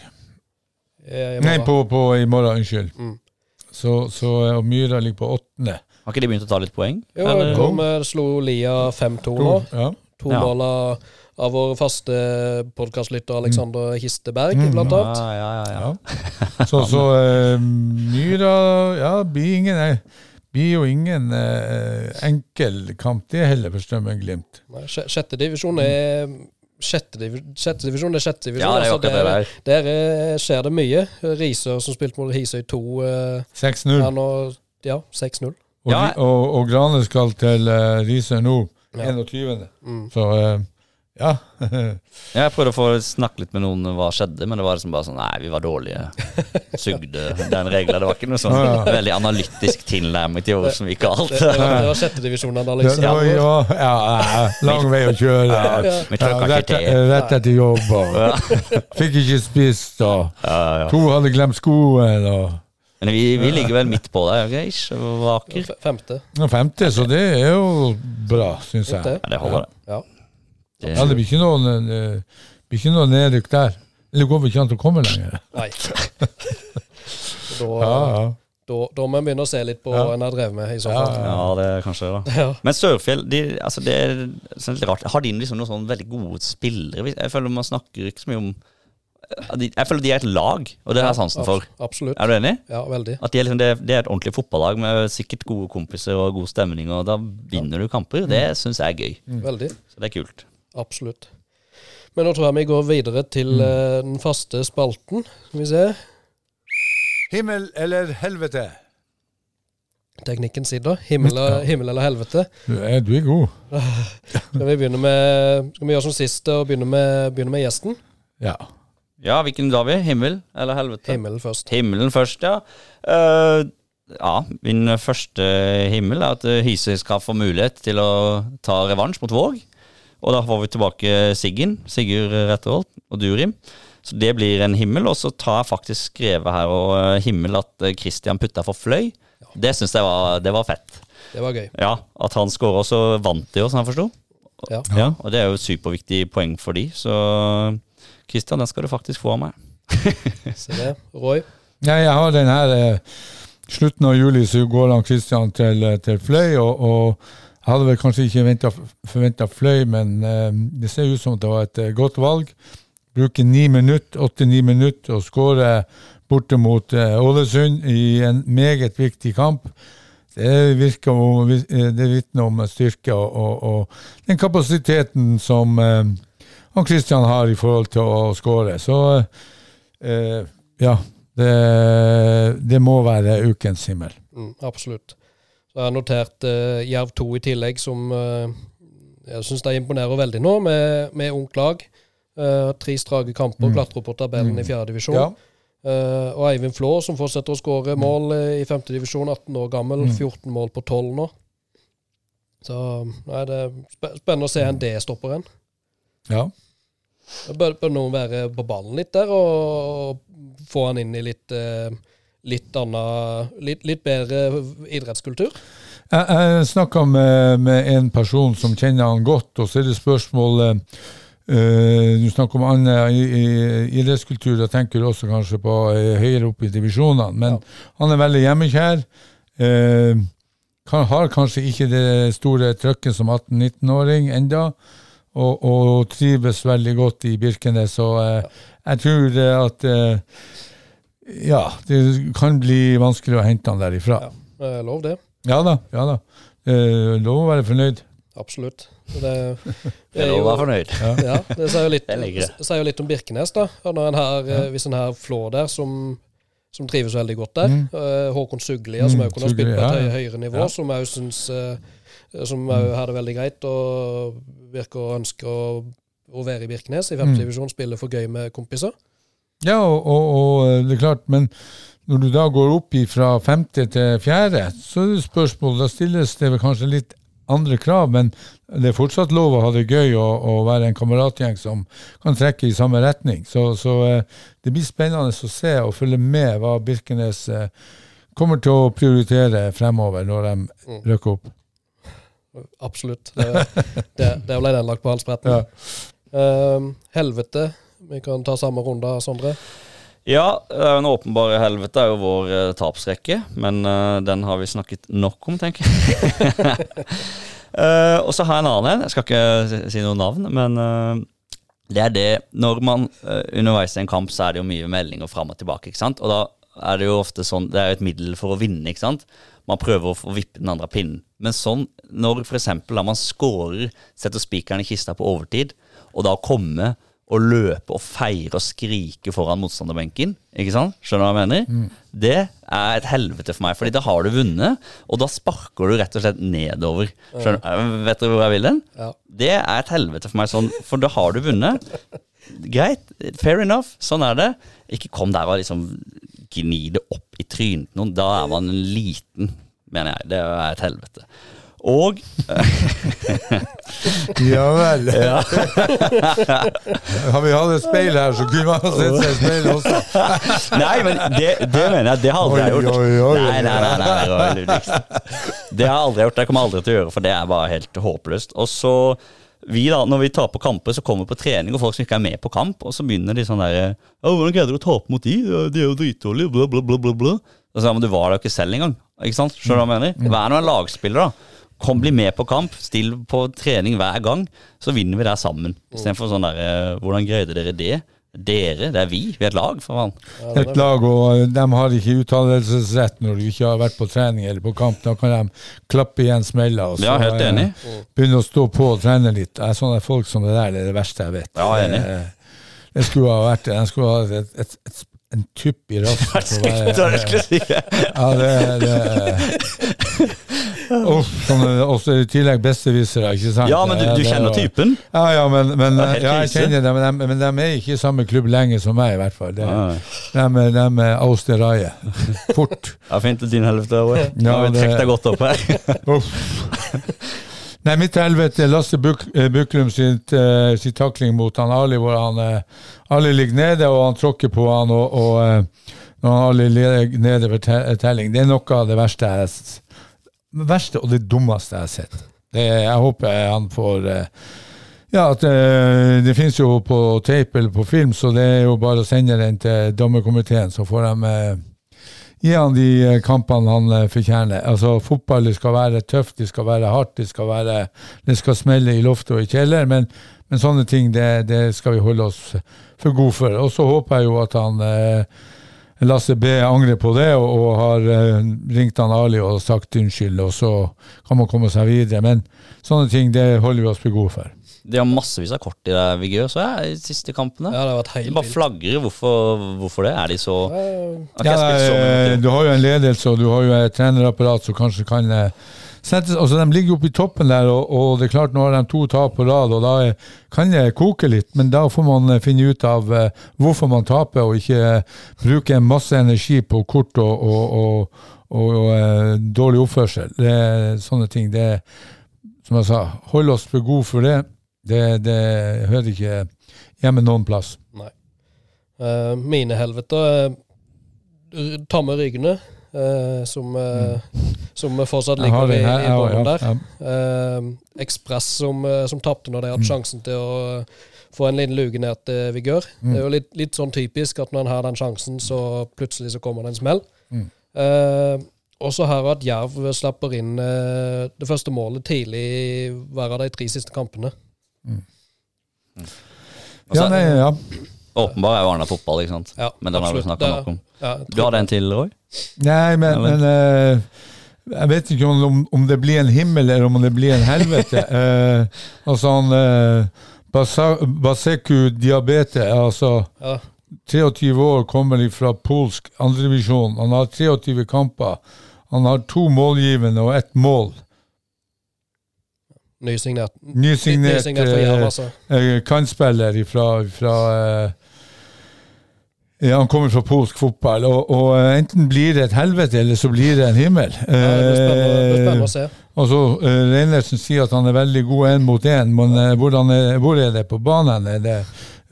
S5: I
S3: Nei, på, på i morgen, unnskyld.
S5: Mm.
S3: Så, så og Myra ligger på åttende.
S2: Har ikke de begynt å ta litt poeng?
S5: Jo, eh, slo Lia 5-2 nå.
S3: Ja.
S5: To
S2: Ja.
S5: mål av, vår faste podkastlytter Alexander Histeberg,
S3: Mm.
S5: blant annet.
S2: ja, ja, ja.
S3: Ja. Så, så uh, Myra Ja, blir ingen eh, blir jo ingen eh, enkel kamp, det heller, for Strømmen-Glimt.
S5: Sjette divisjon er Sjette, div sjette divisjon er sjette divisjon.
S2: Ja, det er
S5: altså,
S2: der, det
S5: der,
S2: der.
S5: der eh, skjer det mye. Risør som spilte mot Hisøy 2 eh,
S3: 6-0.
S5: Ja, 6-0.
S3: Og,
S2: Ja.
S3: Og, og Grane skal til eh, Risør nå,
S5: Ja.
S3: 21.
S5: Mm.
S3: Så eh, ja.
S2: Jeg prøvde å få snakke litt med noen om hva skjedde, men det var liksom bare sånn Nei, vi var dårlige. Sugde den regla. Det var ikke noe sånn
S3: Ja, ja.
S2: veldig analytisk tilnærming til hvordan vi gikk alt.
S5: Det, det, var- det var sjette divisjon-analyse.
S3: Ja, ja, ja, lang vei å kjøre. Rett, rett etter jobb. Og, fikk ikke spist, og
S2: Ja, ja.
S3: to hadde glemt skoen. Og,
S2: Men vi, vi ligger vel midt på der, okay? Ikke vaker.
S5: Femte.
S3: og femte, så det er jo bra, syns jeg.
S5: Det.
S2: Ja, det holder, det.
S5: Ja.
S2: Det.
S3: Ja, det blir ikke noe, Det blir ikke noe nedrykk der. Eller går vi ikke an til å komme lenger?
S5: Nei. Da,
S3: Ja, ja.
S5: da, da må vi begynne å se litt på
S3: Ja.
S5: en har drevet med, i så
S3: Ja,
S5: fall.
S2: Ja, det er kanskje det. da.
S5: Ja.
S2: Men Sørfjell, de, altså det er sånn litt rart. Har de liksom noen sånn veldig gode spillere? Jeg føler man snakker ikke så mye om Jeg føler de er et lag, og det har jeg sansen for.
S5: Abs- Absolutt.
S2: Er du enig?
S5: Ja, veldig.
S2: At de er liksom, det, det er et ordentlig fotballag med sikkert gode kompiser og god stemning, og da vinner du kamper. Det syns jeg er gøy.
S5: Veldig.
S2: Så det er kult.
S5: Absolutt. Men nå tror jeg vi går videre til eh, den faste spalten. Skal vi se.
S3: Himmel eller helvete?
S5: Teknikken sitter. Himmel, himmel eller helvete.
S3: Du er, du er god.
S5: Skal vi med Skal vi gjøre som sist og begynne med, begynne med gjesten?
S3: Ja.
S2: Ja, hvilken da vi? Himmel eller helvete?
S5: Himmelen først.
S2: Himmelen først, ja. Uh, ja, min første himmel er at Hysøy skal få mulighet til å ta revansj mot Våg. Og da får vi tilbake Siggen, Sigurd Retterholt og Durim. Så det blir en himmel. Og så tar jeg faktisk skrevet her og eh, himmel at eh, Christian putta for fløy. Det syns jeg var, det var fett.
S5: Det var gøy.
S2: Ja, At han skåra, så vant de jo, som jeg forsto.
S5: Ja.
S2: Ja, og det er jo superviktig poeng for de. Så Christian, den skal du faktisk få av meg.
S5: Se det. Roy.
S3: Ja, jeg har den her eh, Slutten av juli så går han Kristian til, eh, til Fløy, og, og hadde vel kanskje ikke forventa Fløy, men eh, det ser ut som det var et eh, godt valg. Bruke ni minutter, åtte-ni minutter og skåre borte mot eh, Ålesund i en meget viktig kamp. Det virker det vitner om styrke og, og, og den kapasiteten som han Kristian har i forhold til å skåre. Så ja, det, det må være ukens himmel.
S5: Mm, absolutt. Så jeg notert uh, Jerv 2 i tillegg, som uh, jeg syns de imponerer veldig nå, med, med ungt lag. Uh, tre strake kamper,
S3: Mm.
S5: klatrer på tabellen i fjerde divisjon.
S3: Ja.
S5: Uh, og Eivind Flå, som fortsetter å skåre mål eh, i femte divisjon, 18 år gammel.
S3: Mm.
S5: 14 mål på 12 nå. Så nei, det er spennende å se en D-stopper en.
S3: ja.
S5: Bør, bør noen være på ballen litt der, og få han inn i litt, eh, litt, annen, litt, litt bedre idrettskultur?
S3: Jeg, jeg snakka med, med en person som kjenner han godt, og så er det spørsmål eh, eh, Du snakker om annen idrettskultur, da tenker du også kanskje på uh, høyere opp i divisjonene. Men han er veldig hjemmekjær. Uh, kan, har kanskje ikke det store trøkket som 18-19-åring enda, og, og trives veldig godt i Birkenes. Så ja. jeg tror at Ja, det kan bli vanskelig å hente han derifra.
S5: Ja. Eh, lov det.
S3: Ja da, ja da. Eh, lov å være fornøyd.
S5: Absolutt. Det,
S2: Det er lov å være fornøyd.
S5: Ja, det sier jo litt, sier jo litt om Birkenes, da. Når en her, ja. Hvis en her flår der, som, som trives veldig godt der. Mm. Håkon Suglia, som
S3: Mm,
S5: òg kunne spilt på et
S3: ja,
S5: høyere nivå,
S3: Ja.
S5: som òg syns eh, Som òg har det veldig greit og virker å ønske å, å være i Birkenes. I
S3: Mm.
S5: femte spille for gøy med kompiser.
S3: Ja, og, og, og eh, det er klart, men når du da går opp fra femte til fjerde, så er det spørsmål, da stilles det vel kanskje litt andre krav, men det er fortsatt lov å ha det gøy og, og være en kameratgjeng som kan trekke i samme retning. Så, så eh, det blir spennende å se og følge med hva Birkenes eh, kommer til å prioritere fremover når de rykker opp.
S5: Absolutt. Det, det, det ble den lagt på halsbretten.
S3: Ja.
S5: Uh, helvete. Vi kan ta samme runde, Sondre.
S2: Ja, det er jo en åpenbare helvete er jo vår eh, tapsrekke, men eh, den har vi snakket nok om, tenker jeg. Eh, og så har jeg en annen en. Jeg skal ikke si- noe navn, men eh, det er det Når man eh, underveis i en kamp, så er det jo mye meldinger fram og tilbake, ikke sant? Og da er det jo ofte sånn Det er jo et middel for å vinne, ikke sant? Man prøver å få vippe den andre pinnen. Men sånn, når eksempel da man scorer, setter spikeren i kista på overtid, og da komme og løpe og feire og skrike foran motstanderbenken, ikke sant? Skjønner du hva jeg mener? Det er et helvete for meg, fordi da har du vunnet, og da sparker du rett og slett nedover. Skjønner, du? vet dere hvor jeg vil hen?
S5: Ja.
S2: Det er et helvete for meg sånn, for da har du vunnet. Greit, fair enough, sånn er det. Ikke kom der og liksom gni det opp i trynet noen. Da er man liten, mener jeg. Det er et helvete. Og
S3: Ja vel. Har vi hatt et speil her, så kunne man ha sett seg i speilet også.
S2: Nei, men det, det mener jeg, det har aldri jeg
S3: Oi,
S2: gjort.
S3: oi, oi.
S2: Nei, nei, nei, nei, Roy Ludvigsen. Det har jeg aldri gjort, det kommer jeg aldri til å gjøre, for det er bare helt håpløst. Og så, vi da, når vi taper kamper, så kommer vi på trening, og folk som ikke er med på kamp, og så begynner de sånn derre Å, hvordan greide du å tape mot de? De er jo dritdårlige, bla, bla, bla, bla, bla. Og så, ja, men du var der jo ikke selv engang. Ikke sant? Skjønner du hva jeg mener? Vær nå en lagspiller, da. Kom, bli med på kamp, still på trening hver gang, så vinner vi der sammen. Istedenfor sånn derre Hvordan greide dere det? Dere, det er vi. Vi er et lag, for faen.
S3: Et lag, og de har ikke uttalelsesrett når du ikke har vært på trening eller på kamp. Da kan de klappe igjen smella og så
S2: Ja, helt
S3: eh,
S2: enig.
S3: begynne å stå på og trene litt. Det er sånne folk som det der det er det verste jeg vet.
S2: Ja, enig.
S3: Det, skulle ha vært det. De skulle ha et, et, et, en tupp i rassen.
S2: jeg skulle si.
S3: Ja, det, det Uff, sånne, også i tillegg bestevisere, ikke sant?
S2: Ja, men du, du kjenner typen?
S3: Ja, ja, men, men
S2: helt
S3: ja, jeg kjenner dem, men de, men de er ikke i samme klubb lenge som meg, i hvert fall. Det,
S2: Ja.
S3: de, de er Austerraie. Fort.
S2: Ja, fint din helvete. Nå
S3: Ja,
S2: har vi trukket deg godt opp her.
S3: Uff. Nei, mitt helvete Lasse Buk eh, Buklum sitt, uh, sitt, takling mot han Ali, hvor han uh, Ali ligger nede, og han tråkker på han, og, og uh, når han Ali ligger nede ved telling. Det er noe av det verste jeg verste og det dummeste jeg har sett. Det, jeg håper han får eh, ja, at det, Det finnes jo på tape eller på film, så det er jo bare å sende den til dommerkomiteen, så får de eh, gi han de eh, kampene han eh, fortjener. Altså, Fotball det skal være tøft, det skal være hardt, det skal, være, det skal smelle i loftet og i kjeller, men, men sånne ting det, det skal vi holde oss for gode for. Og så håper jeg jo at han eh, Lasse B angrer på det og, og har eh, ringt han Ali og sagt unnskyld, og så kan man komme seg videre. Men sånne ting det holder vi oss for gode for.
S2: De har massevis av kort i det Vigør, så jeg, i de siste kampene.
S5: Ja, det har vært
S2: De bare flagrer. Hvorfor, hvorfor det? Er de så okay,
S3: Ja, du har jo en ledelse og du har jo et trenerapparat som kanskje kan eh, altså De ligger oppe i toppen der, og, og det er klart nå har de to tap på rad, og da kan det koke litt. Men da får man eh, finne ut av eh, hvorfor man taper, og ikke eh, bruke masse energi på kort og, og, og, dårlig oppførsel. Det, er sånne ting. Det, som jeg sa, hold oss for gode for det. Det, det hører ikke hjemme noen plass.
S5: Eh, mine helveter uh, Tamme Rygne, eh, som, uh, som fortsatt ligger i, i bånn der. Eh, Ekspress som, som tapte når de hadde sjansen til å eh, få en liten luke ned til Vigør. Det er jo litt, litt sånn typisk at når en har den sjansen, så plutselig så kommer det en smell.
S3: Mm.
S5: Eh, også her at Jerv slapper inn eh, det første målet tidlig i hver av de tre siste kampene.
S2: Altså,
S3: ja, nei, ja.
S2: Åpenbar er jo Arna fotball, ikke sant.
S5: Ja,
S2: Men den har vi
S5: absolutt.
S2: snakka nok om.
S5: Ja,
S2: Du hadde en til, Roy?
S3: Nei, men, men uh, jeg vet ikke om, om det blir en himmel eller om det blir en helvete. Eh, altså han eh, Basa- Baseku Diabete, altså
S5: ja.
S3: 23 år, kommer fra polsk andredivisjon. Han har 23 kamper. Han har to målgivende og ett mål.
S5: Nysignert.
S3: Nysignert
S5: Nysignert for Jerv,
S3: eh,
S5: altså.
S3: eh, kantspiller fra, fra eh, ja, Han kommer fra polsk fotball, og, og eh, enten blir det et helvete, eller så blir det en himmel.
S5: Ja, det blir spennende, det
S3: Eh,
S5: spennende å se.
S3: Og så uh, Reinertsen sier at han er veldig god én mot én, men hvordan er, hvor er det på banen? Er det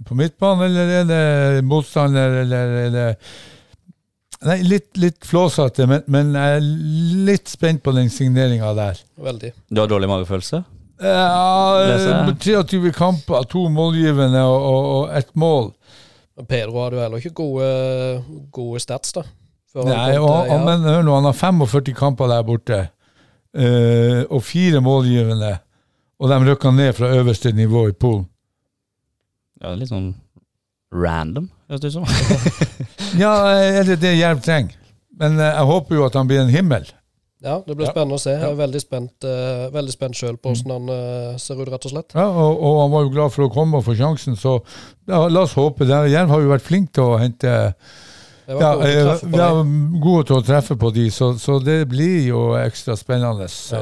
S3: på midtbanen, eller er det motstander, eller er det Nei, litt, litt flåsete, men, men jeg er litt spent på den signeringa der.
S5: Veldig.
S2: Du har dårlig magefølelse?
S3: Ja,
S2: Leser jeg.
S3: 23 kamper, to målgivende og, og, og ett mål.
S5: Pedro hadde jo heller ikke gode, gode stats, da. Før han
S3: Nei,
S5: kom
S3: og,
S5: til- ja.
S3: men hør nå, han har 45 kamper der borte, uh, og fire målgivende. Og de rykka ned fra øverste nivå i Polen.
S2: Ja, litt sånn random, høres det ut som.
S3: Ja, er det det Jerv trenger? Men uh, jeg håper jo at han blir en himmel.
S5: Ja, det blir
S3: Ja.
S5: spennende å se. Jeg er veldig spent, uh, veldig spent sjøl på hvordan han uh, ser ut, rett og slett.
S3: Ja, og, og han var jo glad for å komme og få sjansen, så ja, la oss håpe det. Jerv har jo vært flink til å hente ja,
S5: til å
S3: eh, gode til å treffe på de, så, så det blir jo ekstra spennende.
S5: Ja.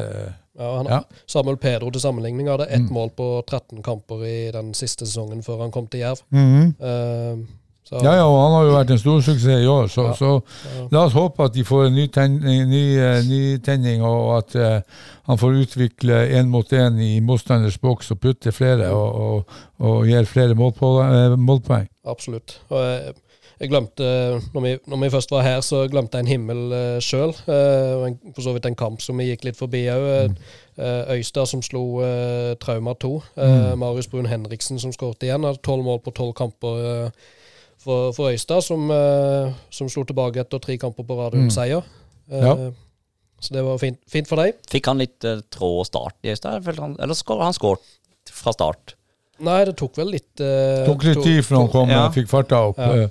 S5: Ja, han,
S3: Ja.
S5: Samuel Pedro til sammenligning hadde ett
S3: Mm.
S5: mål på 13 kamper i den siste sesongen før han kom til Jerv.
S3: Mhm.
S5: Eh, så,
S3: Ja, ja, og han har jo vært en stor suksess i år, så,
S5: Ja.
S3: så la oss håpe at de får en ny, tenning, ny, eh, ny tenning, og at uh, han får utvikle én mot én i motstanders boks og putte flere, og, og, og gir flere eh, målpoeng.
S5: Absolutt. Og jeg, jeg glemte, når vi, når vi først var her, så glemte jeg en himmel uh, sjøl. for så vidt en kamp som vi gikk litt forbi òg. Øystad som slo uh, Trauma 2. Eh,
S3: Mm.
S5: Marius Brun Henriksen som skåret igjen. Tolv mål på tolv kamper eh, for, for Øystad, som, uh, som slo tilbake etter tre kamper på rad uten
S3: Mm.
S5: seier. Uh,
S3: Ja.
S5: Så det var fint, fint for deg.
S2: Fikk han litt uh, trå start i Øystad, han- Eller skår, han skåret fra start?
S5: Nei, det tok vel litt uh,
S3: Tok litt tid før han kom
S2: Ja.
S3: og fikk farta opp.
S5: Ja.
S3: eh,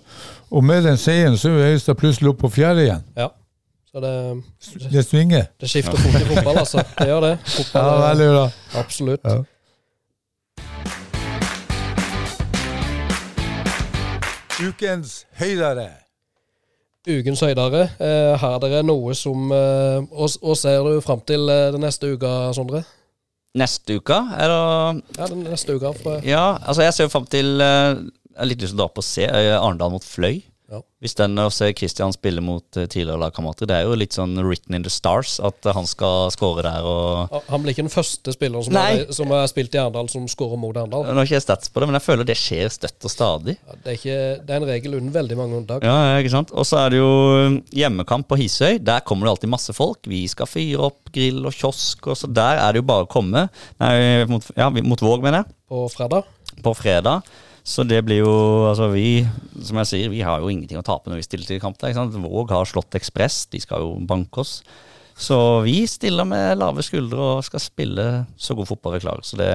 S3: Og med den seieren så er Øystad plutselig oppe på fjerde igjen.
S5: Ja. Så det,
S3: Det svinger.
S5: det skifter fort i fotball, altså. Det gjør det.
S3: Ja,
S5: Fotball, ja,
S3: veldig bra.
S5: absolutt.
S3: Ukens høydere.
S5: Ukens høydere. Eh, har dere noe som eh, og ser du fram til eh, den neste uka, Sondre?
S2: Neste uka? er det
S5: Ja, den neste uka. For,
S2: Ja, altså jeg ser fram til eh, Jeg har litt lyst til å dra på se Arendal mot Fløy.
S5: Ja.
S2: Hvis den å se Christian spille mot eh, tidligere lagkamerater, det er jo litt sånn written in the stars at han skal score der og
S5: han blir ikke den første spilleren som, har, som har spilt i Arendal, som skårer mot Arendal.
S2: Nå har ikke jeg stats på det, men jeg føler det skjer støtt og stadig.
S5: Ja, det, er ikke, det er en regel uten veldig mange unntak.
S2: Ja, ja, ikke sant? Og så er det jo hjemmekamp på Hisøy. Der kommer det alltid masse folk. Vi skal fyre opp grill og kiosk, og så der er det jo bare å komme. Nei, mot, ja, mot Våg, mener jeg.
S5: På fredag.
S2: På fredag. Så det blir jo Altså, vi, som jeg sier, vi har jo ingenting å tape når vi stiller til kamp der. ikke sant? Våg har slått Ekspress, de skal jo banke oss. Så vi stiller med lave skuldre og skal spille så god fotball vi klarer. Så det,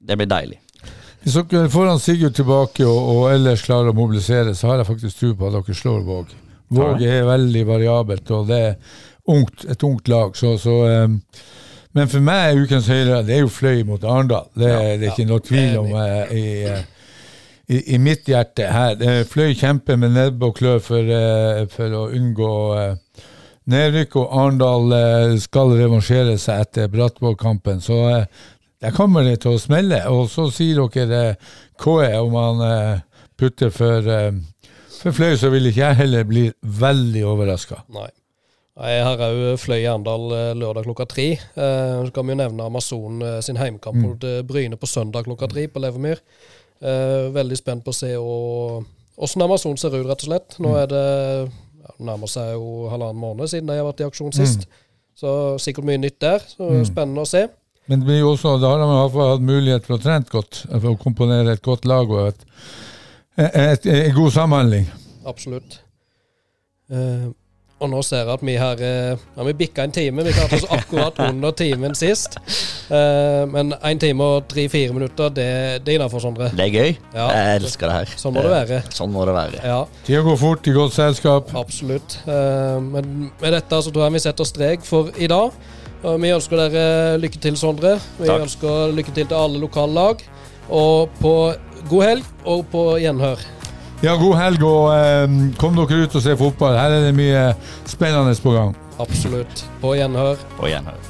S2: det blir deilig.
S3: Hvis dere får han Sigurd tilbake og, og ellers klarer å mobilisere, så har jeg faktisk tro på at dere slår Våg. Våg er veldig variabelt, og det er ungt, et ungt lag. Så, så, um, men for meg er ukens høyre det er jo Fløy mot Arendal. Det, er- det er ikke noe tvil om eh, i, eh, i, i mitt hjerte her. Jeg Fløy kjemper med nebb og klør for, eh, for å unngå eh, nedrykk, og Arendal eh, skal revansjere seg etter Brattvåg-kampen. Så der kommer det til å smelle. Og så sier dere KE om han putter for, for Fløy, så vil ikke jeg heller bli veldig overraska.
S5: Jeg har òg Fløy Arendal eh, lørdag klokka tre. Så kan vi jo nevne Amazon sin heimkamp
S3: Mm.
S5: mot Bryne på søndag klokka tre på Levermyr. Eh, veldig spent på å se åssen Amazon ser ut, rett og slett. Nå
S3: Mm.
S5: er det ja, nærmer seg jo halvannen måned siden de har vært i aksjon sist. Så sikkert mye nytt der. Så
S3: Mm.
S5: Spennende å se.
S3: Men det blir jo også, da har de i hvert fall hatt mulighet for å trene godt, for å komponere et godt lag og et, et, et, en god samhandling.
S5: Absolutt. Eh, og nå ser jeg at vi har eh, ja, vi bikka en time. Vi klarte oss akkurat under timen sist. Uh, men én time og tre-fire minutter, det, det er innafor, Sondre.
S2: Det er gøy.
S5: Ja.
S2: Jeg elsker det her.
S5: Sånn må det være.
S2: Sånn må det være.
S5: Ja,
S3: Tida går fort i godt selskap.
S5: absolutt. Uh, men med dette så tror jeg vi setter strek for i dag. Uh, vi ønsker dere lykke til, Sondre. Vi
S2: Takk.
S5: ønsker lykke til til alle lokallag. Og på god helg og på gjenhør.
S3: Ja, god helg, og eh, kom dere ut og se fotball. Her er det mye spennende på gang.
S5: Absolutt. På gjenhør.
S2: På gjenhør.